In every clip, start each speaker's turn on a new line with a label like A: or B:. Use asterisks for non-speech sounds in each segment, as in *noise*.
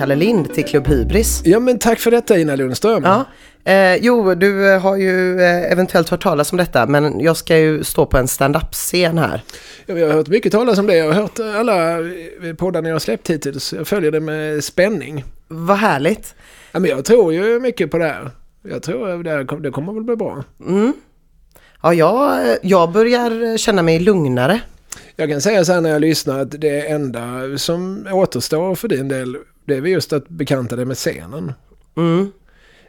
A: Kalle Lind till Klubb Hybris.
B: Ja men tack för detta Ina Lundström.
A: Ja. Eh, jo, du har ju eh, eventuellt hört talas om detta, men jag ska ju stå på en stand-up-scen här.
B: Ja, jag har hört mycket talas om det. Jag har hört alla poddar ni har släppt hittills. Jag följer det med spänning.
A: Vad härligt.
B: Ja, men jag tror ju mycket på det här. Jag tror det, här, det kommer väl bli bra.
A: Mm. Ja, jag, jag börjar känna mig lugnare.
B: Jag kan säga så här när jag lyssnar att det enda som återstår för din del det är väl just att bekanta dig med scenen.
A: Mm.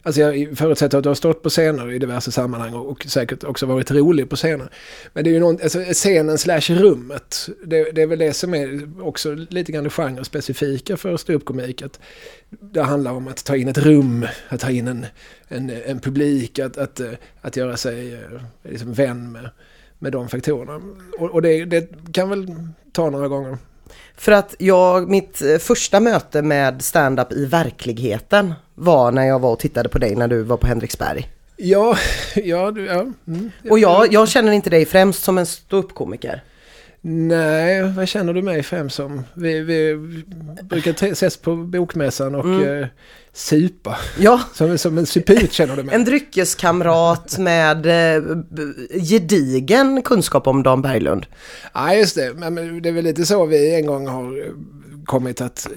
B: Alltså jag förutsätter att du har stått på scener i diverse sammanhang och säkert också varit rolig på scener. Men det är ju någon, alltså scenen slash rummet, det, det är väl det som är också lite grann det genrespecifika för ståuppkomik. Det handlar om att ta in ett rum, att ta in en, en, en publik, att, att, att göra sig eh, liksom vän med, med de faktorerna. Och, och det, det kan väl ta några gånger.
A: För att jag, mitt eh, första möte med stand-up i verkligheten var när jag var och tittade på dig när du var på Henriksberg.
B: Ja, *laughs* ja, ja. Mm.
A: Och jag, jag känner inte dig främst som en ståuppkomiker.
B: Nej, vad känner du mig främst som? Vi, vi brukar ses på bokmässan och mm. eh, supa.
A: Ja. *laughs*
B: Som, som en suput känner du mig.
A: En dryckeskamrat med eh, gedigen kunskap om Dan Berglund.
B: Ja, just det. Men det är väl lite så vi en gång har kommit att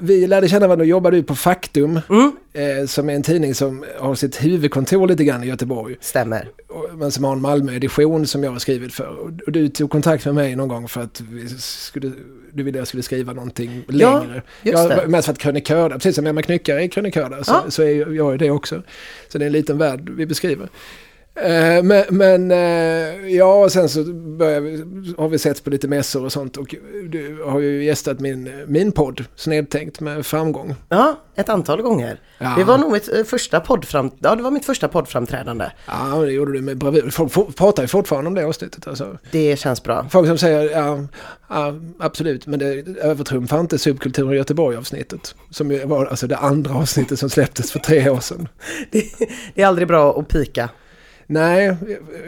B: vi lärde känna varandra och jobbade på Faktum mm. eh, som är en tidning som har sitt huvudkontor lite grann i Göteborg.
A: Stämmer.
B: Men som har en Malmö-edition som jag har skrivit för. Och du tog kontakt med mig någon gång för att skulle, du ville att jag skulle skriva någonting
A: ja,
B: längre. Jag, det. mest för att krönikör, precis som Emma Knyckare är krönikör så, ja. så är jag det också. Så det är en liten värld vi beskriver. Eh, men, men eh, ja, och sen så vi, har vi sett på lite mässor och sånt och du har ju gästat min, min podd, Snedtänkt, med framgång.
A: Ja, ett antal gånger. Ja. Det var nog mitt eh, första poddfram, ja, det var mitt första poddframträdande.
B: Ja, det gjorde du med bravur. Folk pratar ju fortfarande om det avsnittet. Alltså.
A: Det känns bra.
B: Folk som säger, ja, ja absolut, men det övertrumfar inte subkulturen i Göteborg-avsnittet. Som var alltså det andra avsnittet som släpptes för tre år sedan. *laughs*
A: det, det är aldrig bra att pika.
B: Nej,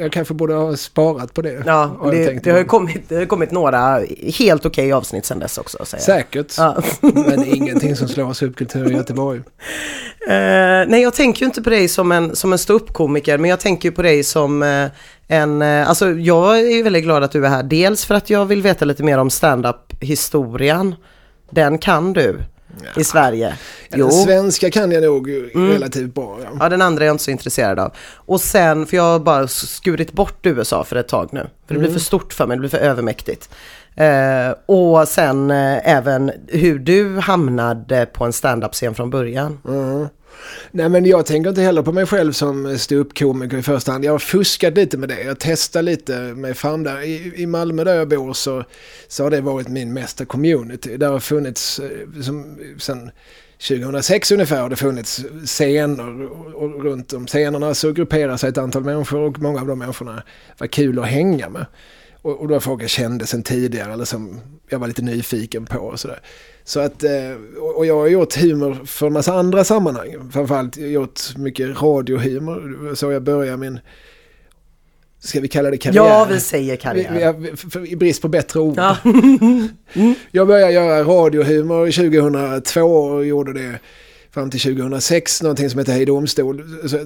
B: jag kanske borde ha sparat på det.
A: Ja, det, det, har kommit, det har kommit några helt okej okay avsnitt sedan dess också. Säger
B: Säkert, ja. men ingenting som slår subkultur i Göteborg.
A: Uh, *laughs* nej, jag tänker ju inte på dig som en, som en ståuppkomiker, men jag tänker ju på dig som uh, en, uh, alltså jag är ju väldigt glad att du är här. Dels för att jag vill veta lite mer om stand-up historien. Den kan du. I Sverige.
B: Ja, jo. Svenska kan jag nog mm. relativt bra.
A: Ja. ja. den andra är jag inte så intresserad av. Och sen, för jag har bara skurit bort USA för ett tag nu. För det blir mm. för stort för mig, det blir för övermäktigt. Eh, och sen eh, även hur du hamnade på en standup-scen från början.
B: Mm. Nej men jag tänker inte heller på mig själv som ståuppkomiker i första hand. Jag har fuskat lite med det. Jag testar lite mig fram där. I, I Malmö där jag bor så, så har det varit min mesta community. Där har funnits, eh, som, sen 2006 ungefär har det funnits scener och runt de scenerna så grupperar sig ett antal människor och många av de människorna var kul att hänga med. Och, och då folk jag kände sedan tidigare eller som jag var lite nyfiken på och sådär. Så att, eh, och jag har gjort humor för en massa andra sammanhang. Framförallt gjort mycket radiohumor. Så jag började min, ska vi kalla det karriär?
A: Ja, vi säger karriär.
B: I brist på bättre ord. Ja. mm. *laughs* Jag började göra radiohumor 2002 och gjorde det fram till 2006, någonting som heter Hej Domstol. Så,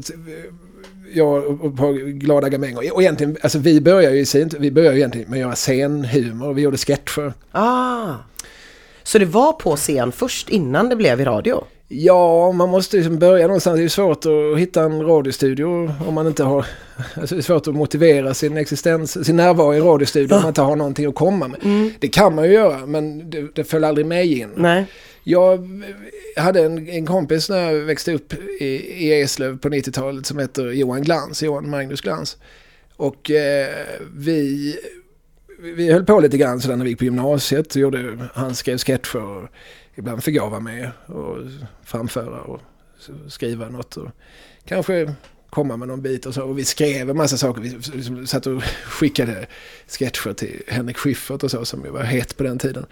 B: jag och på glada gamänger. Och egentligen, alltså vi började ju, vi började egentligen med att göra scenhumor. Vi gjorde sketcher.
A: Ah. Så det var på scen först innan det blev i radio?
B: Ja, man måste liksom börja någonstans. Det är svårt att hitta en radiostudio om man inte har... Alltså det är svårt att motivera sin existens, sin närvaro i radiostudion om man inte har någonting att komma med. Mm. Det kan man ju göra, men det, det föll aldrig med in.
A: Nej.
B: Jag hade en, en kompis när jag växte upp i, i Eslöv på 90-talet som heter Johan Glans, Johan Magnus Glans. Och eh, vi vi höll på lite grann sådär när vi gick på gymnasiet. Gjorde, han skrev sketcher och ibland fick jag vara med och framföra och skriva något. Och kanske komma med någon bit och så. Och vi skrev en massa saker. Vi satt och skickade sketcher till Henrik Schyffert och så som var het på den tiden.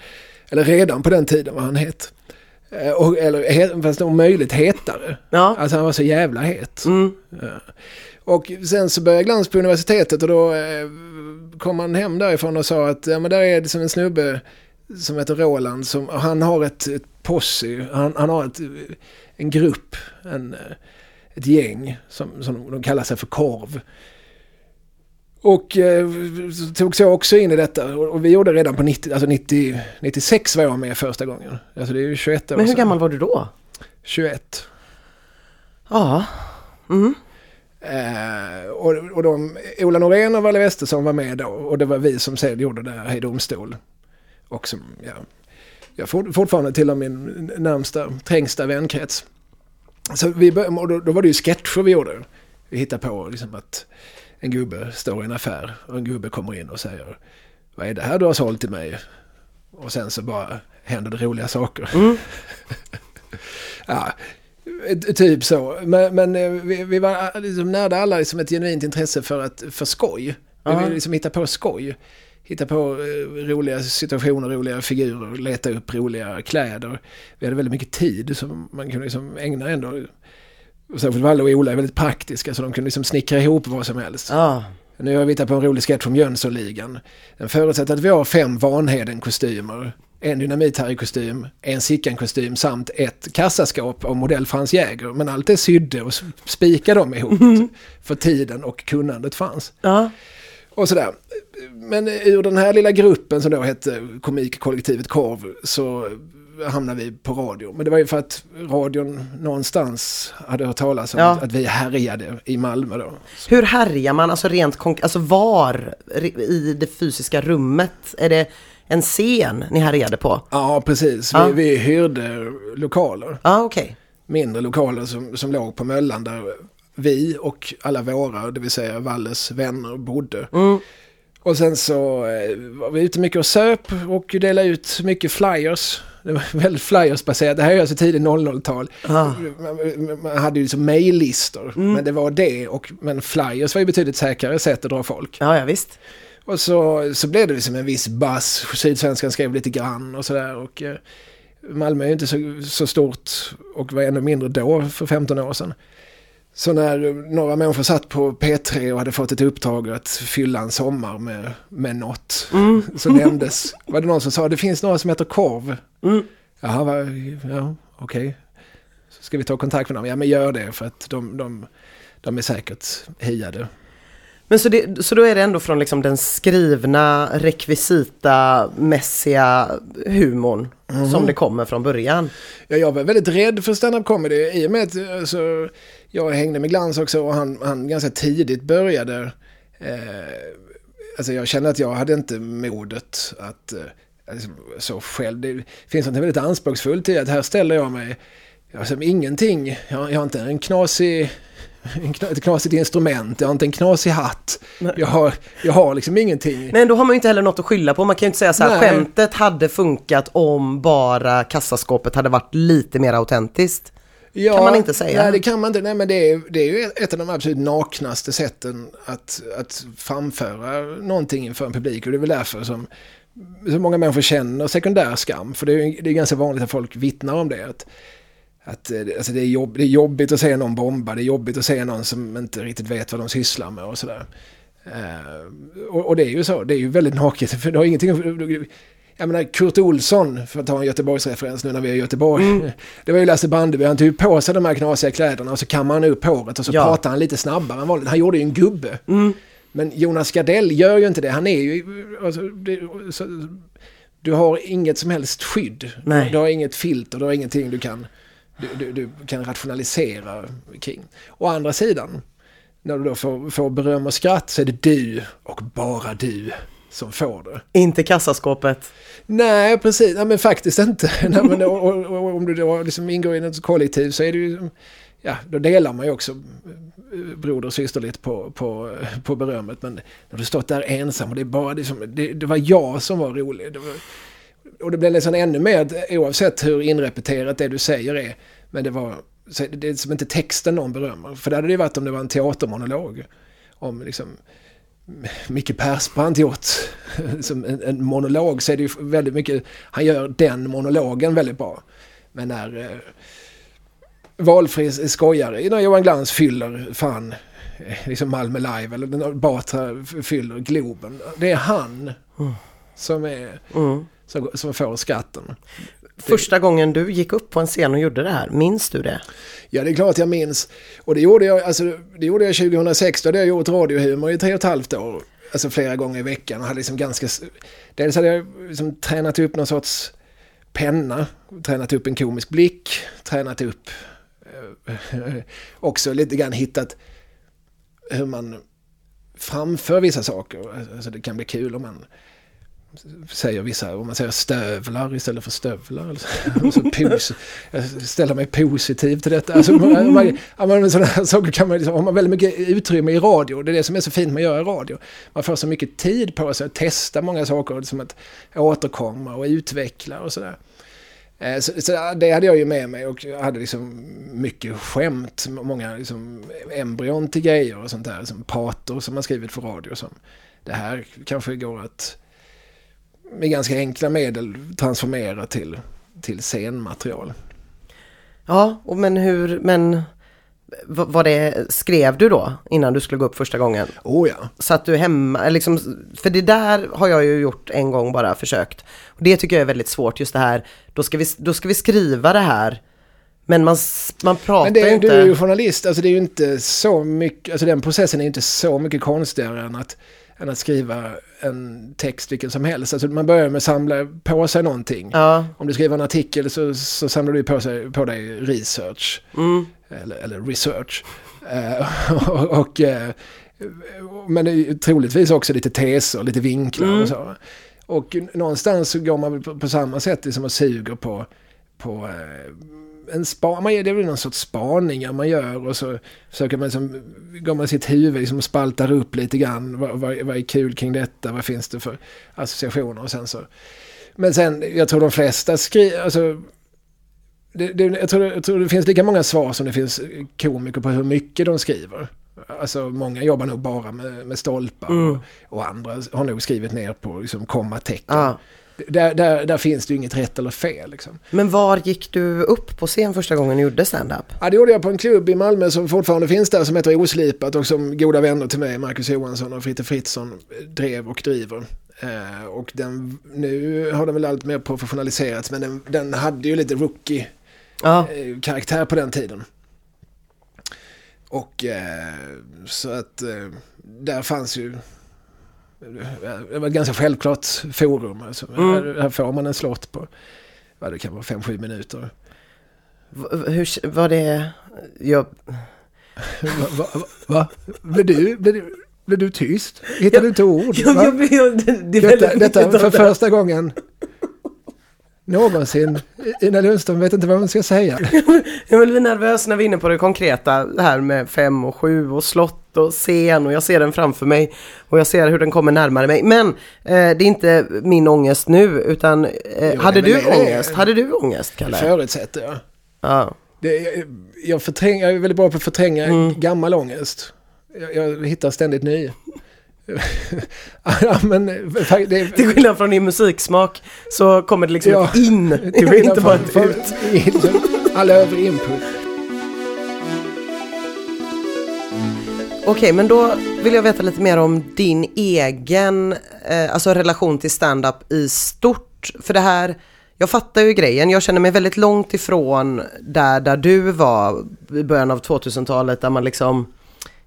B: Eller redan på den tiden var han het. Eh, och, eller fast om möjligt hetare.
A: Ja.
B: Alltså han var så jävla het.
A: Mm.
B: Ja. Och sen så började jag glans på universitetet och då eh, kom han hem därifrån och sa att ja, men där är det som en snubbe som heter Roland. Som, han har ett, ett posse, han, han har ett, en grupp, en, ett gäng som, som de kallar sig för Korv. Och eh, tog så också in i detta. Och vi gjorde redan på 90, alltså 90, 96 var jag med första gången. Alltså det är ju 21 år
A: Men hur
B: sedan.
A: gammal var du då?
B: 21.
A: Ja. Mm.
B: Eh, och, och de, Ola Norén och Valle Westesson var med då. Och det var vi som sen gjorde det här i domstol. Och som, ja, jag for, fortfarande tillhör min närmsta, trängsta vänkrets. Så vi bör, och då, då var det ju sketcher vi gjorde. Vi hittade på liksom att en gubbe står i en affär och en gubbe kommer in och säger Vad är det här du har sålt till mig? Och sen så bara händer det roliga saker.
A: Mm. *laughs*
B: ja, typ så. Men, men eh, vi, vi var liksom närde alla liksom ett genuint intresse för, att, för skoj. Vi ville liksom hitta på skoj. Hitta på eh, roliga situationer, roliga figurer, leta upp roliga kläder. Vi hade väldigt mycket tid som man kunde liksom ägna ändå. Särskilt Valle och Ola är väldigt praktiska så de kunde liksom snickra ihop vad som helst.
A: Ja.
B: Nu har vi hittat på en rolig sketch om Jönssonligan. Den förutsätter att vi har fem Vanheden-kostymer, en Dynamit-Harry-kostym, en Sickan-kostym samt ett kassaskåp av modell Frans Jäger. Men allt är sydde och spika dem ihop. För tiden och kunnandet fanns.
A: Ja.
B: Och sådär. Men ur den här lilla gruppen som då hette Komikkollektivet Korv så hamnade vi på radio. Men det var ju för att radion någonstans hade hört talas om
A: Ja.
B: att, att vi härjade i Malmö då.
A: Hur härjar man, alltså rent alltså var i det fysiska rummet? Är det en scen ni härjade på?
B: Ja, precis. Vi,
A: Ja.
B: vi hyrde lokaler.
A: Ja, okej.
B: Mindre lokaler som, som låg på Möllan där vi och alla våra, det vill säga Valles vänner, bodde.
A: Mm.
B: Och sen så eh, var vi ute mycket och söp och delade ut mycket flyers. Det var *laughs* väldigt flyersbaserat. Det här är alltså tidigt 00-tal.
A: Ja.
B: Man, man hade ju liksom mejllistor. Men det var det. Och, men flyers var ju betydligt säkrare sätt att dra folk.
A: Ja, ja visst.
B: Och så, så blev det liksom en viss buzz. Sydsvenskan skrev lite grann och sådär. Och eh, Malmö är ju inte så, så stort och var ännu mindre då för 15 år sedan. Så när eh, några människor satt på P3 och hade fått ett uppdrag att fylla en sommar med, med något. Så nämndes, var det någon som sa det finns några som heter Korv.
A: Mm.
B: Jaha, va, ja okej. Så ska vi ta kontakt med dem? Ja men gör det för att de, de, de är säkert hiade.
A: Men så, det, så då är det ändå från liksom den skrivna rekvisita-mässiga humorn som det kommer från början?
B: Ja, jag var väldigt rädd för stand-up comedy i och med att alltså, jag hängde med Glans också och han, han ganska tidigt började. Eh, alltså jag kände att jag hade inte modet att eh, liksom, så själv. Det finns något väldigt anspråksfullt i att här ställer jag mig, jag har liksom ingenting, jag, jag har inte en knasig *laughs* ett knasigt instrument, jag har inte en knasig hatt. Jag har, jag har liksom ingenting.
A: Nej, då har man ju inte heller något att skylla på. Man kan ju inte säga så här,
B: Nej.
A: skämtet hade funkat om bara kassaskåpet hade varit lite mer autentiskt.
B: Ja,
A: Kan man inte säga.
B: Nej, det kan man inte. Nej, men det är, det är ju ett av de absolut naknaste sätten att, att framföra någonting inför en publik. Och det är väl därför som så många människor känner sekundär skam. För det är, det är ganska vanligt att folk vittnar om det. Att, att eh, alltså det, är jobb, det är jobbigt att se någon bomba, det är jobbigt att se någon som inte riktigt vet vad de sysslar med och sådär. Eh, och, och det är ju så, det är ju väldigt naket. För det har ingenting jag menar Kurt Olsson, för att ta en Göteborgsreferens nu när vi är i Göteborg. Det var ju Lasse Brandeby, han tog på sig de här knasiga kläderna och så kammade han upp håret och så
A: Ja.
B: pratade han lite snabbare än vanligt. Han gjorde ju en gubbe. Men Jonas Gardell gör ju inte det. Han är ju... Alltså, det, så, du har inget som helst skydd.
A: Nej.
B: Du har inget filter, du har ingenting du kan, du, du, du kan rationalisera kring. Å andra sidan, när du då får, får beröm och skratt så är det du och bara du som får det.
A: Inte kassaskåpet.
B: Nej, precis. Nej, men faktiskt inte. *laughs* Nej, men, och, och, och, om du då liksom ingår i ett kollektiv så är det ju... Ja, då delar man ju också eh, broder och systerligt på, på, på berömmet. Men när du stått där ensam och det är bara liksom, det, det var jag som var rolig. Det var, och det blev nästan ännu mer, oavsett hur inrepeterat det du säger är, men det var det är som inte texten någon berömmer. För det hade det ju varit om det var en teatermonolog. Om liksom Micke Persbrandt gjort *laughs* som en, en monolog så är det ju väldigt mycket, han gör den monologen väldigt bra. Men när eh, valfri skojare, när Johan Glans fyller fan eh, liksom Malmö Live eller Batra fyller Globen. Det är han som är
A: Mm.
B: Som, som får skratten.
A: Första gången du gick upp på en scen och gjorde det här, minns du det?
B: Ja, det är klart jag minns. Och det gjorde jag, alltså, det gjorde jag 2006, då hade jag gjort radiohumor i tre och ett halvt år. Alltså flera gånger i veckan och hade liksom ganska... Dels hade jag liksom tränat upp någon sorts penna, tränat upp en komisk blick, tränat upp... Eh, *laughs* också lite grann hittat hur man framför vissa saker. Alltså det kan bli kul om man säger vissa, om man säger stövlar istället för stövlar. Alltså, pos, jag ställer mig positiv till detta. Alltså, man, man, sådana saker kan man, liksom, har man väldigt mycket utrymme i radio. Det är det som är så fint med att göra radio. Man får så mycket tid på sig att testa många saker, liksom att återkomma och utveckla och sådär. Eh, så, så, det hade jag ju med mig och jag hade liksom mycket skämt, många liksom embryon till grejer och sånt där, som pater som man skrivit för radio. Som, det här kanske går att med ganska enkla medel transformera till, till scenmaterial.
A: Ja, men hur, men vad det skrev du då innan du skulle gå upp första gången?
B: Oh ja.
A: Satt du hemma, liksom, för det där har jag ju gjort en gång bara försökt. Och det tycker jag är väldigt svårt, just det här, då ska vi, då ska vi skriva det här, men man, man pratar
B: men det,
A: inte.
B: Du är ju journalist, alltså det är ju inte så mycket, alltså den processen är ju inte så mycket konstigare än att än att skriva en text vilken som helst. Alltså man börjar med att samla på sig någonting.
A: Ja.
B: Om du skriver en artikel så, så samlar du på, sig, på dig research.
A: Mm.
B: Eller, eller research. Uh, *laughs* och, och uh, men troligtvis också lite teser, lite vinklar mm. och så. Och någonstans så går man på, på samma sätt liksom och suger på, på uh, en spa, man, det är väl någon sorts spaningar man gör och så försöker man liksom, går man sitt huvud liksom och spaltar upp lite grann. Vad, vad, vad, är kul kring detta? Vad finns det för associationer? Och sen så. Men sen, jag tror de flesta skriver, alltså, det, det, jag, tror, jag tror det finns lika många svar som det finns komiker på hur mycket de skriver. Alltså många jobbar nog bara med, med stolpar mm. och, och, andra har nog skrivit ner på liksom, kommatecken. Ah. Där, där, där, finns det ju inget rätt eller fel. Liksom.
A: Men var gick du upp på scen första gången du gjorde stand-up?
B: Ja, det gjorde jag på en klubb i Malmö som fortfarande finns där som heter Oslipat och som goda vänner till mig, Marcus Johansson och Fritte Fritzson, drev och driver. Eh, och den, nu har den väl allt mer professionaliserats men den, den hade ju lite rookie-karaktär ja. eh, på den tiden. Och eh, så att eh, där fanns ju det var ett ganska självklart forum. Alltså. Mm. Här, får man en slott på vad det kan vara, fem sju minuter.
A: Hur var det? Jag...
B: va, va, va? Blev, du, blev, du, blev du tyst? Hittade du inte ord?
A: Ja, ja, det, det
B: detta, detta för första gången någonsin. Ina Lundström vet inte vad hon ska säga. *laughs*
A: Jag blir nervös när vi är inne på det konkreta här med fem och sju och slott och scen och jag ser den framför mig och jag ser hur den kommer närmare mig. Men eh, det är inte min ångest nu utan eh, jo, hade du ångest? Hade du ångest Kalle?
B: Det förutsätter jag.
A: Ja.
B: Det, jag, förträng, jag är väldigt bra på att förtränga mm. gammal ångest. Jag, jag hittar ständigt nya. *laughs*
A: ja, men, det, till skillnad från din musiksmak så kommer det liksom ja, in, *laughs* inte bara ett ut. *laughs*
B: Alla över input.
A: Okej, men då vill jag veta lite mer om din egen eh, alltså relation till stand-up i stort. För det här, jag fattar ju grejen, jag känner mig väldigt långt ifrån där, där du var i början av 2000-talet, där man liksom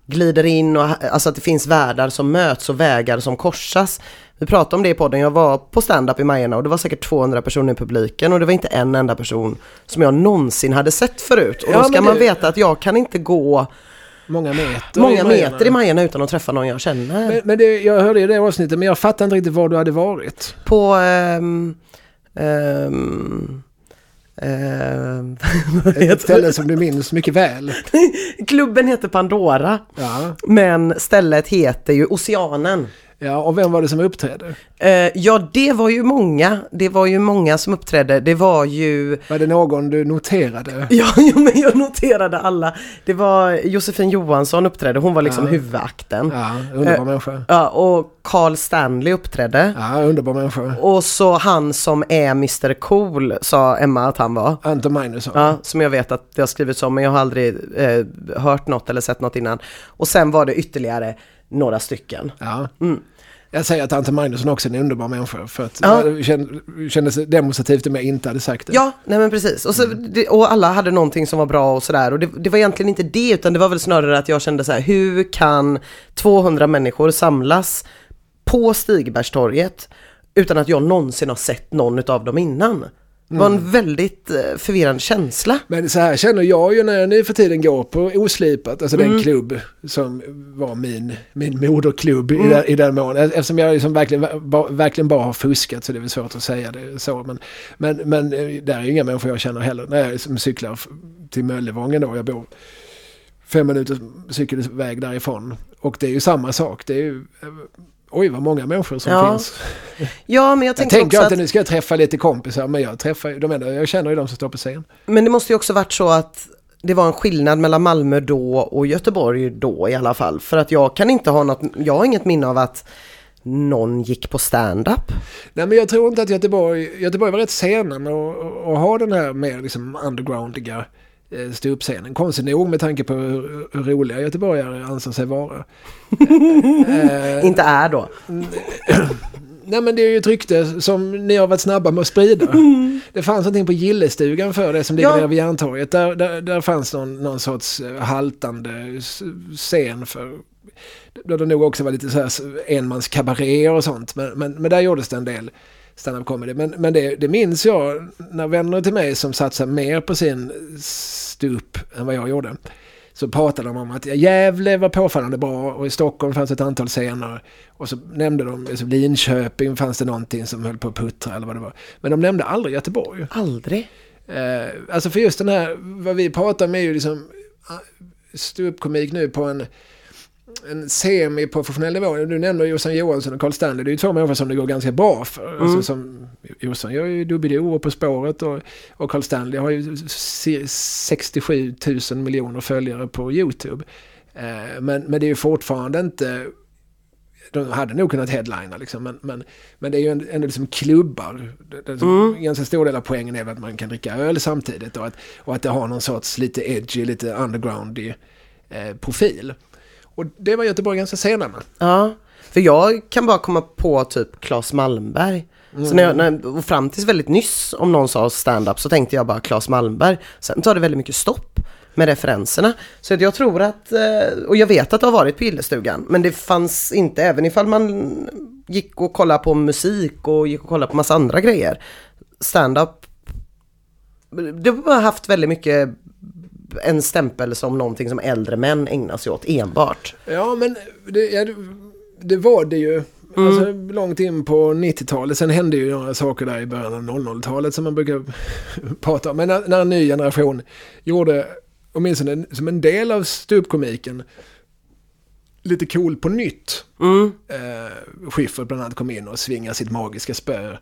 A: glider in och alltså att det finns världar som möts och vägar som korsas. Vi pratade om det i podden, jag var på stand-up i Majerna och det var säkert 200 personer i publiken och det var inte en enda person som jag någonsin hade sett förut. Och ja, då ska man veta att jag kan inte gå
B: Många meter,
A: många i, meter i Majerna utan att träffa någon jag känner.
B: Men, men det, jag hörde i det avsnittet men jag fattar inte riktigt var du hade varit.
A: På um, um, *laughs*
B: Ett ställe som du minns mycket väl. *laughs*
A: Klubben heter Pandora.
B: Ja.
A: Men stället heter ju Oceanen.
B: Ja, och vem var det som uppträdde?
A: Uh, ja, det var ju många. Det var ju många som uppträdde. Det var ju...
B: Var det någon du noterade? *laughs*
A: Ja, jo, men jag noterade alla. Det var Josefin Johansson uppträdde. Hon var liksom
B: ja.
A: huvudakten.
B: Ja, underbar uh, människa.
A: Ja, och Carl Stanley uppträdde.
B: Ja, underbar människa.
A: Och så han som är Mr Cool, sa Emma att han var.
B: Anton Magnusson.
A: Ja, som jag vet att det har skrivits om, men jag har aldrig eh, hört något eller sett något innan. Och sen var det ytterligare några stycken.
B: Ja.
A: Mm.
B: Jag säger att Ante Magnusson också är en underbar människa. För att
A: Ja.
B: det känd- kändes demonstrativt om jag inte hade sagt det.
A: Ja, nej men precis. Och, så, det, och alla hade någonting som var bra och sådär. Och det, det var egentligen inte det, utan det var väl snarare att jag kände så här, hur kan 200 människor samlas på Stigbergstorget utan att jag någonsin har sett någon av dem innan? Det var en väldigt eh, förvirrande känsla.
B: Men så här känner jag ju när jag nu för tiden går på Oslipat, alltså den klubb som var min, min moderklubb i, den, i den mån. Eftersom jag liksom verkligen, ba, verkligen bara har fuskat så det är väl svårt att säga det så. Men, men, men eh, där är ju inga människor jag känner heller. När jag liksom cyklar till Möllevången då, jag bor fem minuters cykelväg därifrån. Och det är ju samma sak. Det är ju, eh, oj vad många människor som
A: Ja,
B: finns.
A: Ja, men jag
B: Jag
A: tänker
B: tänker
A: också
B: att
A: att,
B: nu ska jag träffa lite kompisar, men jag träffar de enda, jag känner ju de som står på scen.
A: men det måste ju också varit så att det var en skillnad mellan Malmö då och Göteborg då i alla fall. För att jag kan inte ha något, jag har inget minne av att någon gick på stand-up.
B: Nej men jag tror inte att Göteborg, Göteborg var rätt sena med att, ha den här mer liksom undergroundiga ståuppscenen. Konstigt nog med tanke på hur, roliga göteborgare anser sig vara. *laughs* eh,
A: Inte är då. *clears throat*
B: nej men det är ju ett rykte som ni har varit snabba med att sprida. Det fanns någonting på Gillestugan för det som ligger
A: Ja.
B: nere vid Järntorget. Där, där, där fanns någon, någon sorts eh, haltande scen för där det nog också var lite så här enmans kabaréer och sånt. Men, men, men där gjordes det en del stand-up comedy. Men, men det, det minns jag när vänner till mig som satsade mer på sin stup än vad jag gjorde. Så pratade de om att Gävle var påfallande bra och i Stockholm fanns ett antal scener. Och så nämnde de, alltså Linköping fanns det någonting som höll på att puttra eller vad det var. Men de nämnde aldrig Göteborg.
A: Aldrig.
B: Eh, alltså för just den här, vad vi pratar om är ju liksom ah, ståuppkomik nu på en, en semi-professionell nivå. Du nämner Jossan Johansson och Carl Stanley. Det är ju två människor som det går ganska bra för. Alltså som, Jossan gör ju Doobidoo och På spåret och, och Carl Stanley har ju se- 67 000 miljoner följare på YouTube. Eh, men, men det är ju fortfarande inte de hade nog kunnat headlina liksom, men, men, men det är ju ändå liksom klubbar. Det, det, En ganska stor del av poängen är att man kan dricka öl samtidigt och att, och att det har någon sorts lite edgy, lite undergroundy eh, profil. Och det var Göteborg ganska sena med.
A: Ja, för jag kan bara komma på typ Claes Malmberg. Så när jag, när, och fram tills väldigt nyss om någon sa stand-up så tänkte jag bara Claes Malmberg. Sen tar det väldigt mycket stopp med referenserna. Så att jag tror att, eh, och jag vet att det har varit på Gillestugan, men det fanns inte, även ifall man gick och kollade på musik och gick och kollade på massa andra grejer. Stand-up, det har haft väldigt mycket en stämpel som någonting som äldre män ägnar sig åt enbart.
B: Ja, men det, ja, det, var det ju. Alltså, långt in på 90-talet. Sen hände ju några saker där i början av 00-talet som man brukar *laughs* prata om. Men när, när en ny generation gjorde, åtminstone som en del av ståuppkomiken, lite cool på nytt.
A: Mm.
B: Eh, Schyffert bland annat kom in och svingade sitt magiska spö.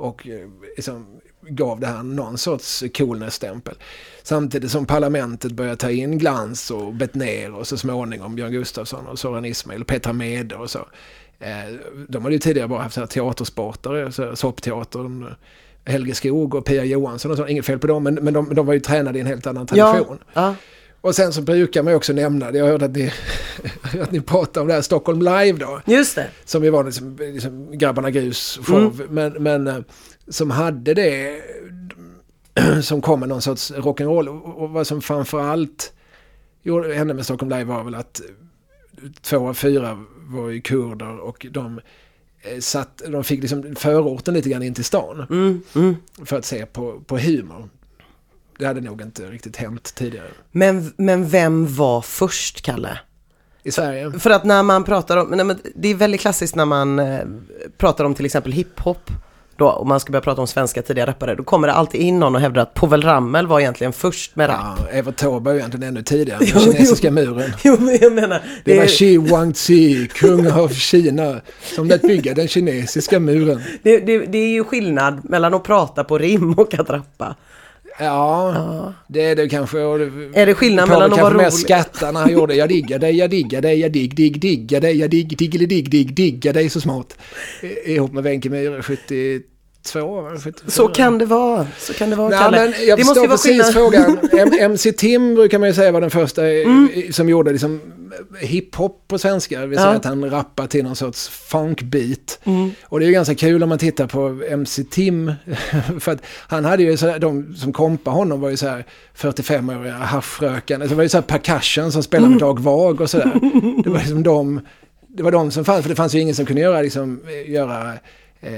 B: Och eh, liksom gav det här någon sorts coolness-stämpel. Samtidigt som parlamentet började ta in Glans och Bettner och så småningom Björn Gustafsson och Soran Ismail och Petra Mede och så. Eh, de hade ju tidigare bara haft så här teatersportare, så här soppteatern, Helge Skog och Pia Johansson och så. Inget fel på dem, men, men de, de var ju tränade i en helt annan tradition.
A: Ja, ja.
B: Och sen så brukar man ju också nämna, jag hörde att ni, *laughs* att ni pratar om det här Stockholm Live då.
A: Just det.
B: Som ju var liksom, liksom Grabbarna Grus show. Men, men eh, som hade det, *clears throat* som kom med någon sorts rock'n'roll. Och, vad som framförallt hände med Stockholm Live var väl att två av fyra var ju kurder och de eh, satt, de fick liksom förorten lite grann in till stan.
A: Mm, mm.
B: För att se på, på humor. Det hade nog inte riktigt hänt tidigare.
A: Men, men vem var först, Kalle?
B: I Sverige.
A: För att när man pratar om, nej men det är väldigt klassiskt när man eh, pratar om till exempel hiphop, då, och man ska börja prata om svenska tidiga rappare, då kommer det alltid in någon och hävdar att Povel Ramel var egentligen först med rap.
B: Ja, Evert Taube ju egentligen ännu tidigare. *laughs* Den
A: Jo, jo.
B: kinesiska muren.
A: Jo, men jag menar,
B: Det var
A: är-
B: Xi Guangxi, kung av Kina, som lät bygga den kinesiska muren.
A: det, det, det är ju skillnad mellan att prata på rim och att rappa.
B: Ja, det är det kanske.
A: Är det skillnad mellan att vara rolig-
B: skatta när han gjorde jag diggar dig, jag diggar dig, jag digg, digg, diggar dig, jag digg, diggeli-digg, digg, diggar dig så smart. Ihop med Wenche Myhre 72, va? 74.
A: Så kan det vara, så kan det vara
B: Nej,
A: Kalle.
B: men jag
A: det måste ju vara
B: precis frågan. *laughs* MC Tim brukar man ju säga var den första i-
A: Mm.
B: som gjorde liksom hiphop på svenska. Det vill säga
A: Ja.
B: att han rappar till någon sorts funkbeat. Och det är ju ganska kul om man tittar på MC Tim. *laughs* för att han hade ju så här, de som kompade honom var ju så här 45-åriga haschrökande. Det var ju så här percussion som spelade med Dag Vag och sådär. *laughs* Det var liksom de, det var de som fanns, för det fanns ju ingen som kunde göra, liksom, eh, göra eh,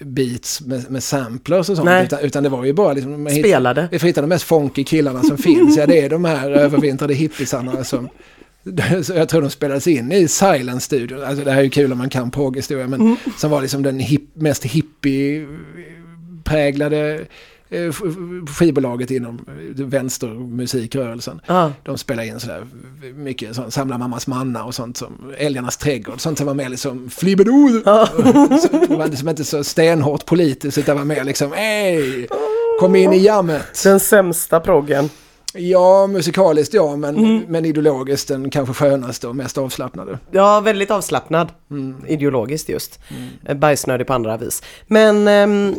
B: beats med, med samplers och sånt. Utan, utan det var ju bara liksom... man hitt-
A: Spelade.
B: vi får hitta de mest funky killarna som finns. Ja, det är de här övervintrade hippisarna som... *laughs* Jag tror de spelades in i Silence Studio. Alltså det här är ju kul om man kan proghistoria, men
A: Mm.
B: som var liksom den hip, mest hippie-präglade eh, sk- skivbolaget inom vänstermusikrörelsen.
A: Ja.
B: De spelade in sådär mycket sånt, Samla mammas manna och sånt som Älgarnas trädgård. Sånt som var mer liksom flibberdo.
A: Ja. *laughs*
B: Så Det var liksom inte så stenhårt politiskt utan var mer liksom Ey, kom in i jammet.
A: Den sämsta proggen.
B: Ja, musikaliskt ja, men,
A: Mm.
B: men ideologiskt den kanske skönaste och mest avslappnade.
A: Ja, väldigt avslappnad.
B: Mm.
A: Ideologiskt just. Mm. Bajsnödig på andra vis. Men... ehm,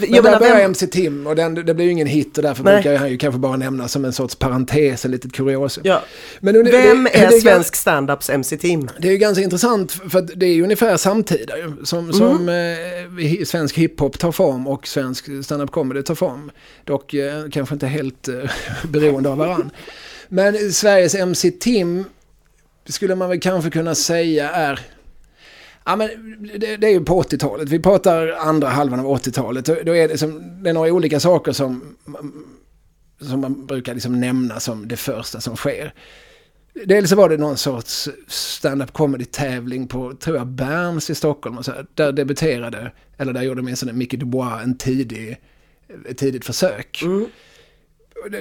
B: Men
A: jag
B: där börjar
A: vem...
B: MC Tim och den, det blir ju ingen hit och därför
A: Nej.
B: brukar han ju kanske bara nämna som en sorts parentes, en litet kuriosum.
A: Ja.
B: Men det-
A: Vem
B: det-
A: är
B: det
A: svensk standups MC-team?
B: Det är ju ganska intressant för det är ju ungefär samtida som, som eh, svensk hiphop tar form och svensk stand-up comedy tar form. Dock eh, kanske inte helt eh, *laughs* beroende av varann. Men Sveriges MC Tim skulle man väl kanske kunna säga är Ja, men det, det är ju på 80-talet. Vi pratar andra halvan av 80-talet. Då då är det, som, det är några olika saker som, som man brukar liksom nämna som det första som sker. Dels så var det någon sorts stand-up comedy-tävling på, tror jag, Berns i Stockholm. Och så här, där debuterade, eller där gjorde åtminstone Micke Dubois en tidig, ett tidigt försök. Mm.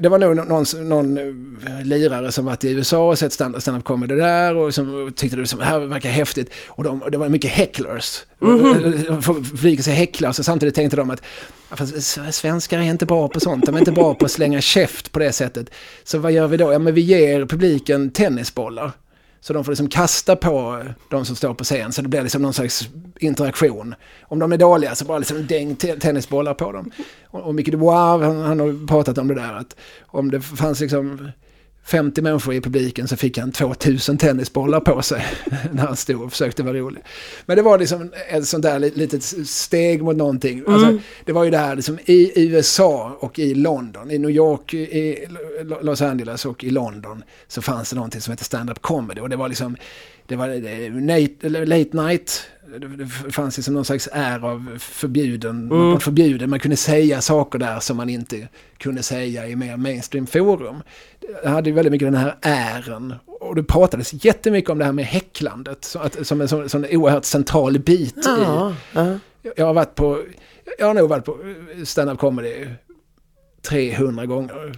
B: Det var nog någon, någon eh, lirare som varit i USA och sett stand- stand-up comedy där och som tyckte det, som, det här verkar häftigt. Och de, det var mycket hecklers. Mm. Flyger sig häcklers och samtidigt tänkte de att "Ja, fast s- svenskar är inte bra på sånt. De är inte bra på att slänga käft på det sättet. Så vad gör vi då? Ja men vi ger publiken tennisbollar. Så de får liksom kasta på eh, de som står på scen så det blir liksom någon slags interaktion. Om de är dåliga så bara liksom däng tennisbollar på dem. Och, och Micke Dubois, han, han har pratat om det där att om det fanns liksom 50 människor i publiken så fick han 2000 tennisbollar på sig *laughs* när han stod och försökte vara rolig. Men det var liksom ett sånt där li- litet steg mot någonting. Alltså, det var ju det här liksom, i USA och i London, i New York, i Lo- Los Angeles och i London så fanns det någonting som hette stand-up comedy och det var liksom det var eh, eller late night. Det det fanns liksom någon slags är av förbjuden, var förbjuden. Man kunde säga saker där som man inte kunde säga i mer mainstream forum. Det hade ju väldigt mycket den här ären. Och det pratades jättemycket om det här med häcklandet. Så att, som en sån, oerhört central bit i,
A: Ja, ja.
B: jag har varit på, jag har nog varit på stand-up comedy 300 gånger.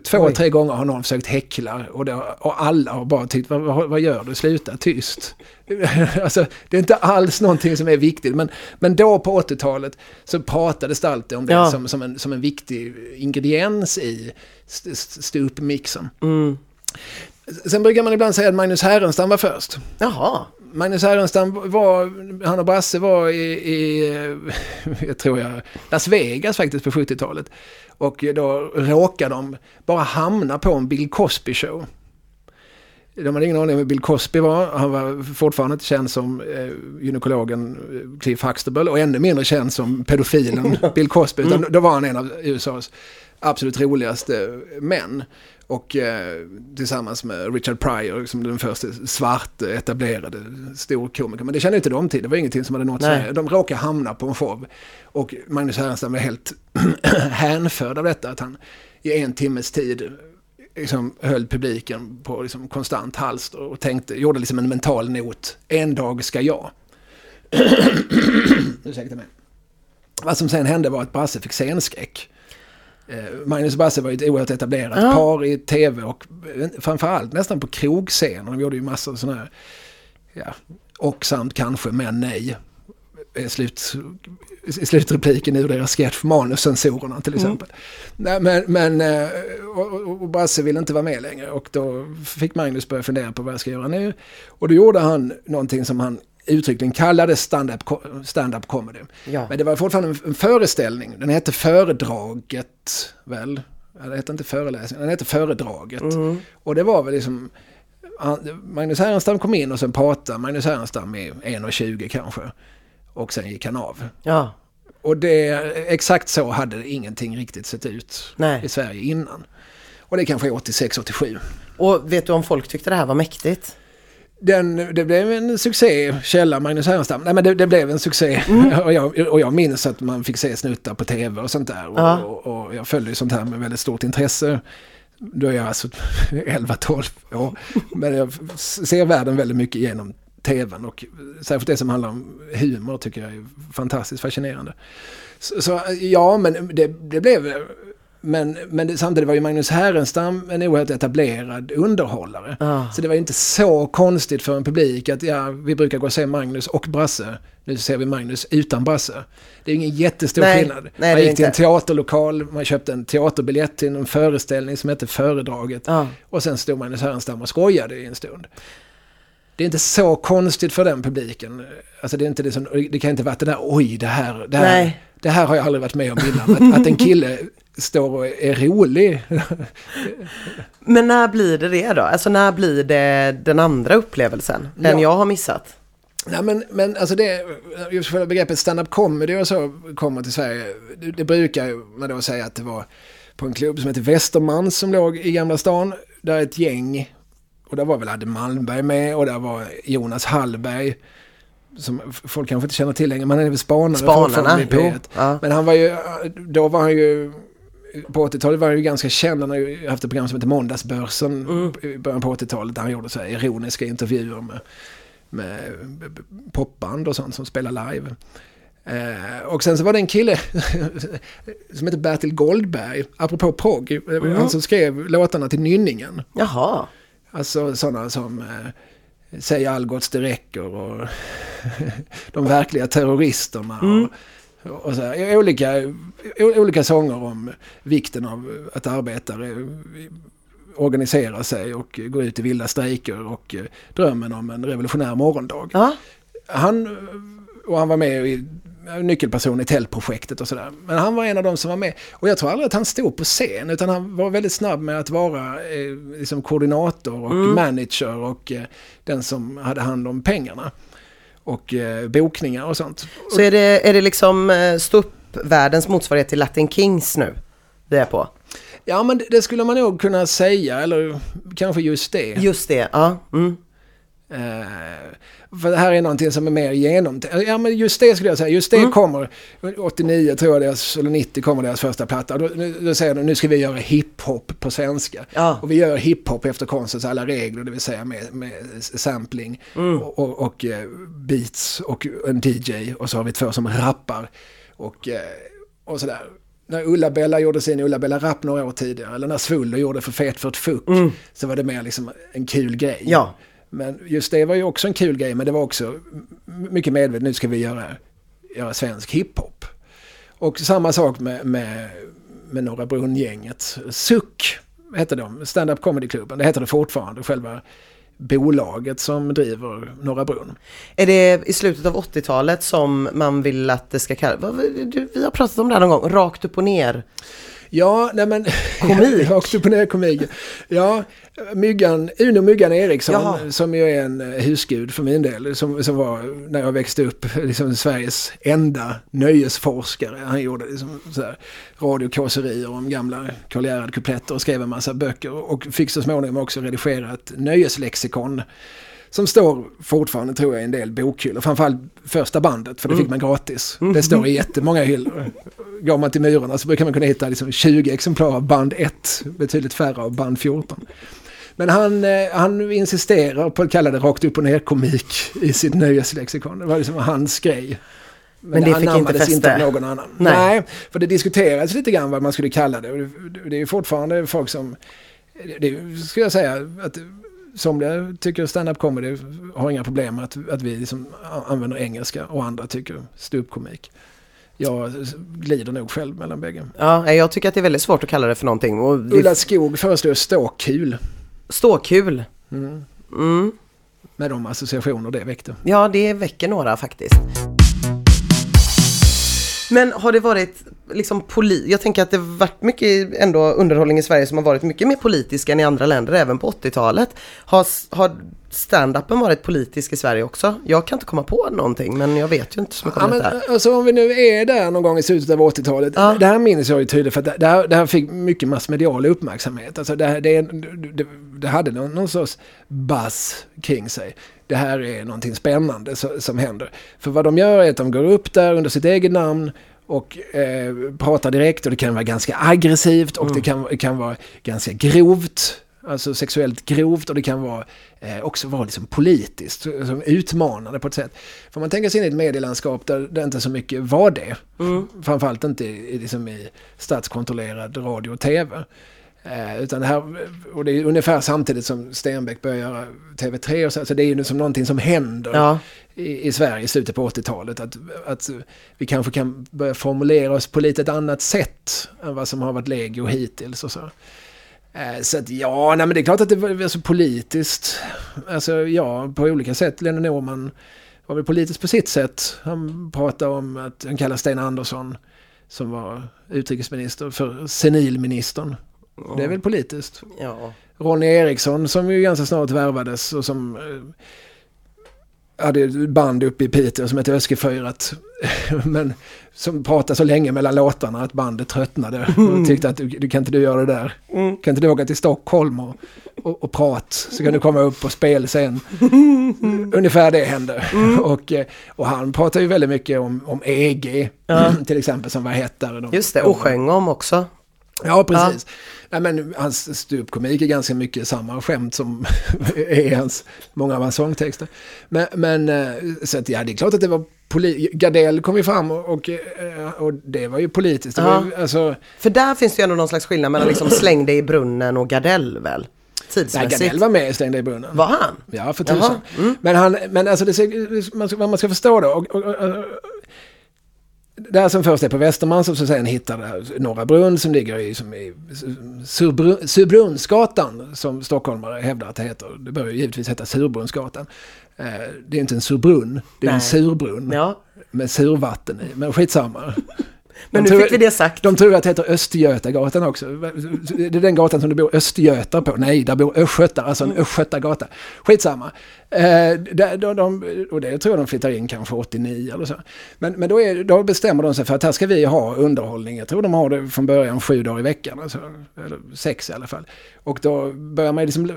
B: Två,
A: Oj.
B: tre gånger har någon försökt häckla och, det, och alla har bara tyckt, vad, vad, vad gör du? Sluta tyst. *laughs* alltså, det är inte alls någonting som är viktigt. Men, men då på 80-talet så pratades det alltid om det
A: Ja.
B: som, som, en, som en viktig ingrediens i st- st- ståuppmixen.
A: Mm.
B: Sen brukar man ibland säga att Magnus Härenstam var först.
A: Jaha.
B: Magnus Härenstam var, han och Brasse var i, i *laughs* jag tror jag, Las Vegas faktiskt på 70-talet. Och då råkade de bara hamna på en Bill Cosby show. De hade ingen aning om vem Bill Cosby var. Han var fortfarande inte känd som eh, gynekologen eh, Cliff Huxtable och ännu mindre känd som pedofilen *laughs* Bill Cosby. Utan då var han en av USAs absolut roligaste män. Och eh, tillsammans med Richard Pryor som den första svart etablerade storkomiker. Men det kände inte de till, det var ingenting som hade nått. Sverige. De råkade hamna på en show. Och Magnus Härenstam var helt *clears throat* hänförd av detta. Att han i en timmes tid liksom höll publiken på liksom konstant halster och tänkte, gjorde liksom en mental not. En dag ska jag. *clears throat* Ursäkta mig. Vad som sen hände var att Brasse fick scenskräck. Eh, Magnus och Brasse var ju ett oerhört etablerat
A: Ja.
B: par i tv och eh, framförallt nästan på krogscenen. De gjorde ju massor av sådana här, ja, och samt kanske men nej. Eh, Slut, I slutrepliken ur deras sketch Manuscensorerna till exempel. Nej, men men och, och- och Brasse ville inte vara med längre och då fick Magnus börja fundera på vad jag ska göra nu. Och då gjorde han någonting som han uttryckligen kallade stand-up stand-up comedy.
A: Ja.
B: Men det var fortfarande en- en föreställning. Den hette Föredraget, väl? Det hette inte föreläsning, den hette Föredraget. Och det var väl liksom Magnus Härenstam kom in och sen pratade Magnus Härenstam i 1.20 kanske. Och sen gick han av.
A: Ja.
B: Och det, exakt så hade ingenting riktigt sett ut
A: Nej.
B: i Sverige innan. Och det kanske är 86-87.
A: Och vet du om folk tyckte det här var mäktigt?
B: Den, det blev en succé, källa Magnus Härenstam. Nej men det, det blev en succé.
A: Mm. *laughs*
B: och, jag, och jag minns att man fick se snuttar på tv och sånt där. Och,
A: Ja.
B: och, och jag följde sånt här med väldigt stort intresse. Då är jag alltså *laughs* 11-12 år. Men jag ser världen väldigt mycket genom tvn och särskilt det som handlar om humor tycker jag är fantastiskt fascinerande. Så, så ja, men det, det blev... Men, men samtidigt var ju Magnus Härenstam en oerhört etablerad underhållare.
A: Ja.
B: Så det var ju inte så konstigt för en publik att ja, vi brukar gå och se Magnus och Brasse. Nu ser vi Magnus utan Brasse. Det är ingen jättestor
A: Nej,
B: skillnad.
A: nej,
B: man gick till en teaterlokal, man köpte en teaterbiljett till en föreställning som hette Föredraget.
A: Ja.
B: Och sen stod Magnus Härenstam och skojade i en stund. Det är inte så konstigt för den publiken. Alltså det, är inte det, som, det kan inte vara det där, oj det här, det här,
A: Nej.
B: det här har jag aldrig varit med om innan. Att, att en kille står och är rolig.
A: Men när blir det det då? Alltså när blir det den andra upplevelsen? Den
B: Ja.
A: jag har missat?
B: Nej men, men alltså det, just för begreppet stand-up comedy och så kommer till Sverige. Det, det brukar man då säga att det var på en klubb som heter Västermans som låg i Gamla stan. Där ett gäng, och där var väl Adde Malmberg med och där var Jonas Hallberg. Som folk kanske inte känner till längre, men han är väl spanare
A: Spanarna, jo.
B: P1.
A: Ja.
B: Men han var ju, då var han ju, på 80-talet var han ju ganska känd. Han har ju haft ett program som heter Måndagsbörsen
A: Mm.
B: i början på 80-talet. Där han gjorde så ironiska intervjuer med, med popband och sånt som spelar live. Eh, och sen så var det en kille *laughs* som heter Bertil Goldberg, apropå progg,
A: Mm.
B: han som skrev låtarna till Nynningen.
A: Jaha.
B: Alltså sådana som eh, Säg Algots det räcker och *laughs* De verkliga terroristerna.
A: Mm.
B: Och, och så här, olika, olika sånger om vikten av att arbetare organiserar sig och går ut i vilda strejker och eh, drömmen om en revolutionär morgondag.
A: Ja.
B: Han, och han var med i nyckelperson i tältprojektet och sådär. Men han var en av de som var med. Och jag tror aldrig att han stod på scen utan han var väldigt snabb med att vara eh, liksom koordinator och manager och eh, den som hade hand om pengarna. Och eh, bokningar och sånt.
A: Så är det, är det liksom eh, ståuppvärldens motsvarighet till Latin Kings nu? Det är på?
B: Ja men det, det skulle man nog kunna säga, eller kanske just det.
A: Just det, ja. Mm.
B: Eh, för det här är någonting som är mer genomtänkt. Ja men just det skulle jag säga. Just det
A: Mm.
B: kommer, 89 tror jag deras, eller 90 kommer deras första platta. Då, nu- då säger de nu ska vi göra hiphop på svenska.
A: Ja.
B: Och vi gör hiphop efter konstens alla regler, det vill säga med, med sampling
A: Mm.
B: och, och, och eh, beats och en DJ. Och så har vi två som rappar. Och, eh, och sådär. När Ulla-Bella gjorde sin Ulla-Bella-rap några år tidigare, eller när Svullo gjorde för Fet för ett fuck, så var det mer liksom en kul grej.
A: Mm. Ja.
B: Men just det var ju också en kul grej, men det var också mycket medvetet, nu ska vi göra, göra svensk hiphop. Och samma sak med, med, med Norra Brunn-gänget. Suck hette de, Stand-Up Comedy-klubben, det heter det fortfarande, själva bolaget som driver Norra Brunn.
A: Är det i slutet av 80-talet som man vill att det ska kallas, vi har pratat om det här någon gång, rakt upp och ner.
B: Ja, nej men...
A: Komik. *laughs*
B: Ner komik. Ja, Myggan, Uno Myggan Eriksson,
A: Jaha.
B: som ju är en eh, husgud för min del, som, som var när jag växte upp liksom Sveriges enda nöjesforskare. Han gjorde liksom så här radiokåserier om gamla Karl Gerhard-kupletter och skrev en massa böcker och fick så småningom också redigera ett nöjeslexikon. Som står fortfarande tror jag i en del bokhyllor, framförallt första bandet för det fick man gratis. Det står i jättemånga hyllor. Går man till murarna så brukar man kunna hitta liksom 20 exemplar av band 1, betydligt färre av band 14. Men han, eh, han insisterar på att kalla det rakt upp och ner komik i sitt nöjeslexikon. Det var liksom hans grej.
A: Men det fick inte fäste.
B: inte någon annan.
A: Nej.
B: Nej. för det diskuterades lite grann vad man skulle kalla det. Det- är fortfarande folk som, det skulle jag säga, att somliga tycker stand-up comedy har inga problem att, att vi liksom använder engelska och andra tycker ståuppkomik. Jag glider nog själv mellan bägge.
A: Ja, jag tycker att det är väldigt svårt att kalla det för någonting. Och det
B: Ulla Skog föreslår ståkul.
A: Ståkul.
B: Mm.
A: Mm.
B: Med de associationer det väckte.
A: Ja, det väcker några faktiskt. Men har det varit, liksom poli jag tänker att det varit mycket ändå underhållning i Sverige som har varit mycket mer politisk än i andra länder, även på 80-talet. Har, har stand-upen varit politisk i Sverige också? Jag kan inte komma på någonting, men jag vet ju inte så mycket
B: Ja,
A: om
B: men,
A: detta.
B: alltså, om vi nu är där någon gång i slutet av 80-talet.
A: Ja.
B: Det här minns jag ju tydligt för att det här, det här fick mycket massmedial uppmärksamhet. Alltså det, här- det, det, det hade någon, någon sorts buzz kring sig. Det här är någonting spännande som händer. För vad de gör är att de går upp där under sitt eget namn och eh, pratar direkt och det kan vara ganska aggressivt och det kan, kan vara ganska grovt. Alltså sexuellt grovt och det kan vara, eh, också vara liksom politiskt, som utmanande på ett sätt. För man tänker sig in i ett medielandskap där det inte så mycket var det. Framförallt inte i, liksom i statskontrollerad radio och tv. Eh, utan det här, och det är ungefär samtidigt som Stenbeck börjar göra TV3 och så, så det är ju som någonting som händer
A: Ja.
B: i, i Sverige i slutet på 80-talet. Att, att vi kanske kan börja formulera oss på lite ett annat sätt än vad som har varit legio hittills och så. Eh, Så att ja, nej men det är klart att det var alltså politiskt. Alltså ja, på olika sätt. Lennon Norman var väl politiskt på sitt sätt. Han pratade om att han kallar Sten Andersson som var utrikesminister för senilministern. Det är väl politiskt.
A: Ja.
B: Ronny Eriksson som ju ganska snart värvades och som eh, hade ett band uppe i Piteå som hette Öskefyrat. *laughs* Men som pratade så länge mellan låtarna att bandet tröttnade och tyckte att du, kan inte du göra det där. Kan inte du åka till Stockholm och, och, och prata så kan du komma upp och spela sen. *laughs* Ungefär det hände. *laughs* Och, eh, och han pratade ju väldigt mycket om, om EG *clears throat* till exempel som var hett där.
A: Just det, och sjöng om också.
B: Ja, precis. Nej, men hans ståuppkomik är ganska mycket samma skämt som *laughs* är hans, många av hans sångtexter. Men, men eh, så att ja, det är klart att det var Gardell kom ju fram och, och, eh, och det var ju politiskt. Det var ju, alltså,
A: För där finns det ju ändå någon slags skillnad mellan liksom släng dig i brunnen och Gardell väl?
B: nej,
A: Tidsmässigt.
B: Gardell var med i Stängda i brunnen.
A: Var han?
B: Ja, för tusan. Men, han, men alltså, det, man ska, man ska förstå då. Och, och, och, där som först är på Västermalm som så sen hittar Norra Brunn som ligger i, som i Surbrun- Surbrunnsgatan som stockholmare hävdar att det heter. Det bör ju givetvis heta Surbrunnsgatan. Eh, Det är inte en surbrunn, det är en
A: Nej.
B: surbrunn
A: Ja.
B: med survatten i. Men skitsamma. *laughs*
A: Men
B: De
A: nu
B: tror-
A: fick vi det sagt.
B: De tror att det heter Östgötagatan också. Det är den gatan som det bor östgötar på. Nej, där bor östgötar, alltså en östgötagata. Skitsamma. Eh, de, de, och det tror jag de flyttar in kanske 89 eller så. Men, men då, är, då bestämmer de sig för att här ska vi ha underhållning. Jag tror de har det från början sju dagar i veckan. Alltså, eller sex i alla fall. Och då börjar man liksom